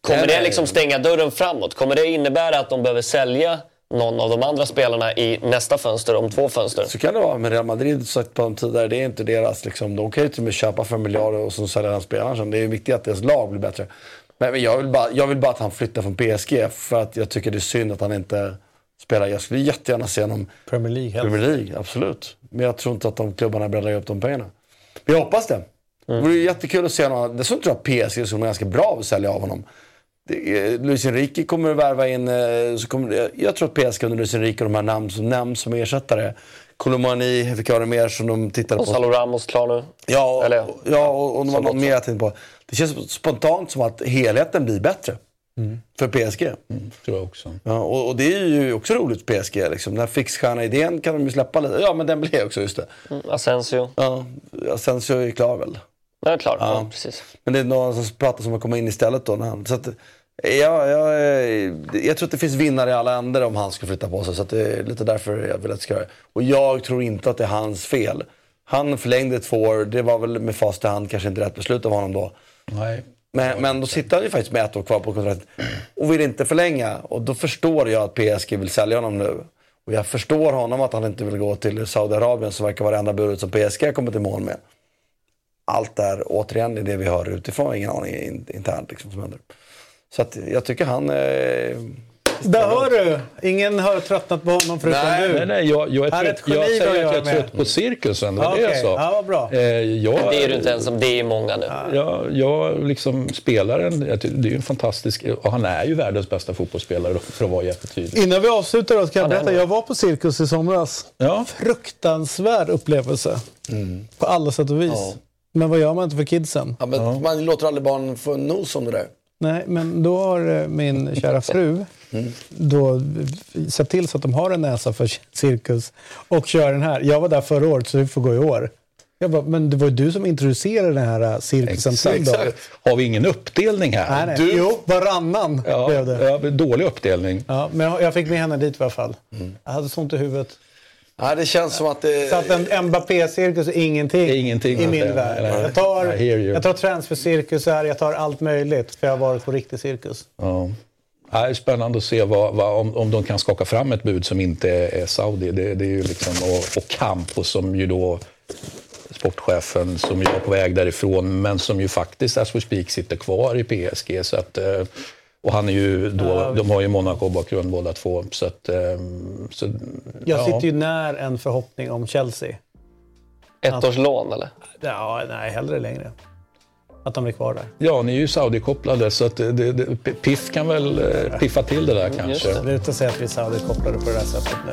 Kommer det liksom stänga dörren framåt? Kommer det innebära att de behöver sälja någon av de andra spelarna i nästa fönster om två fönster? Så kan det vara. Men Real Madrid, sagt på dem tidigare, det är inte deras... Liksom, de kan ju till och med köpa för miljarder och så sälja den spelaren Det är viktigt att deras lag blir bättre. Men jag vill, bara, jag vill bara att han flyttar från PSG för att jag tycker det är synd att han inte spelar. Jag skulle jättegärna se honom... Premier League Premier League, absolut. Men jag tror inte att de klubbarna är beredda att ge upp de pengarna. Men jag hoppas det. Mm. Det vore jättekul att se honom. Dessutom tror jag att PSG skulle vara ganska bra att sälja av honom. Luis Enrique kommer att värva in, eh, så kommer, jag tror att PSG under Luis Enrique och de här namn som nämns som ersättare. Colomani, vilka var det mer som de tittade på? Gonzalo Ramos klar nu. Ja, Eller, ja och, och de var någon mer jag tänkte på. Det känns spontant som att helheten blir bättre. Mm. För PSG. Mm, tror jag också. Ja, och, och, det är ju också roligt för PSG. Liksom. Den här fixstjärna-idén kan de ju släppa lite. Ja, men den blev också just det. Mm, Asensio. Ja, Asensio är klar väl. Ja, klart. Ja. ja. precis. Men det är någon som pratar om att komma in istället då. När han, så att, ja, ja, jag tror att det finns vinnare i alla ändar om han ska flytta på sig. Så det är lite därför jag vill att det ska göra Och jag tror inte att det är hans fel. Han förlängde två år. Det var väl med fast i hand kanske inte rätt beslut av honom då. Nej. Men, men då sitter han ju faktiskt med ett år kvar på kontraktet och vill inte förlänga. Och då förstår jag att PSG vill sälja honom nu. Och jag förstår honom att han inte vill gå till Saudiarabien som verkar vara det enda budet som PSG har kommit i mål med. Allt där återigen är det vi hör utifrån, ingen aning internt liksom, som händer. Så att jag tycker han... Eh, där hör du! Ingen har tröttnat på honom förutom nej, du. Nej, nej, jag, jag, är trött, jag säger att jag är trött på cirkusen. Det var okay. det jag sa. Ja, bra. Eh, jag, det är du inte ensam, det är många nu. Ja, jag liksom spelar en, det är ju en fantastisk, och han är ju världens bästa fotbollsspelare för att vara jättetydlig. Innan vi avslutar då, kan jag berätta, jag var på cirkus i somras. Ja. Fruktansvärd upplevelse. Mm. På alla sätt och vis. Ja. Men vad gör man inte för kidsen? Ja, men ja. Man låter aldrig barn få nos om det där. Nej, men då har eh, min kära fru mm. då sett till så att de har en näsa för cirkus och kör den här. Jag var där förra året så vi får gå i år. Jag bara, men det var ju du som introducerade den här eh, cirkusen till dem. Har vi ingen uppdelning här? Nej, nej. Du... Jo, varannan ja, blev det. Ja, dålig uppdelning. Ja, men jag, jag fick med henne dit i alla fall. Mm. Jag hade sånt i huvudet. Ja, det känns som att det... Så att en Mbappé-cirkus är ingenting, ingenting i min värld. Jag tar, jag tar transfercirkusar, jag tar allt möjligt för jag har varit på riktig cirkus. Ja. Det är spännande att se vad, vad, om, om de kan skaka fram ett bud som inte är Saudi. Det, det är ju liksom, och, och Campos som ju då sportchefen som är på väg därifrån men som ju faktiskt as we speak sitter kvar i PSG. Så att, eh, och han är ju då, ja, de har ju Monaco-bakgrund båda två. Så att, ehm, så, jag sitter ju när en förhoppning om Chelsea. Ett års lån eller? Ja, nej, hellre längre. Att de blir kvar där. Ja, ni är ju Saudi-kopplade så att det, det, Piff kan väl eh, piffa till det där kanske. Det är ute att säga att vi är Saudi-kopplade på det där sättet nu.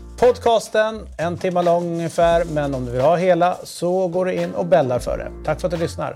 podcasten, en timme lång ungefär. Men om du vill ha hela så går du in och bällar för det. Tack för att du lyssnar.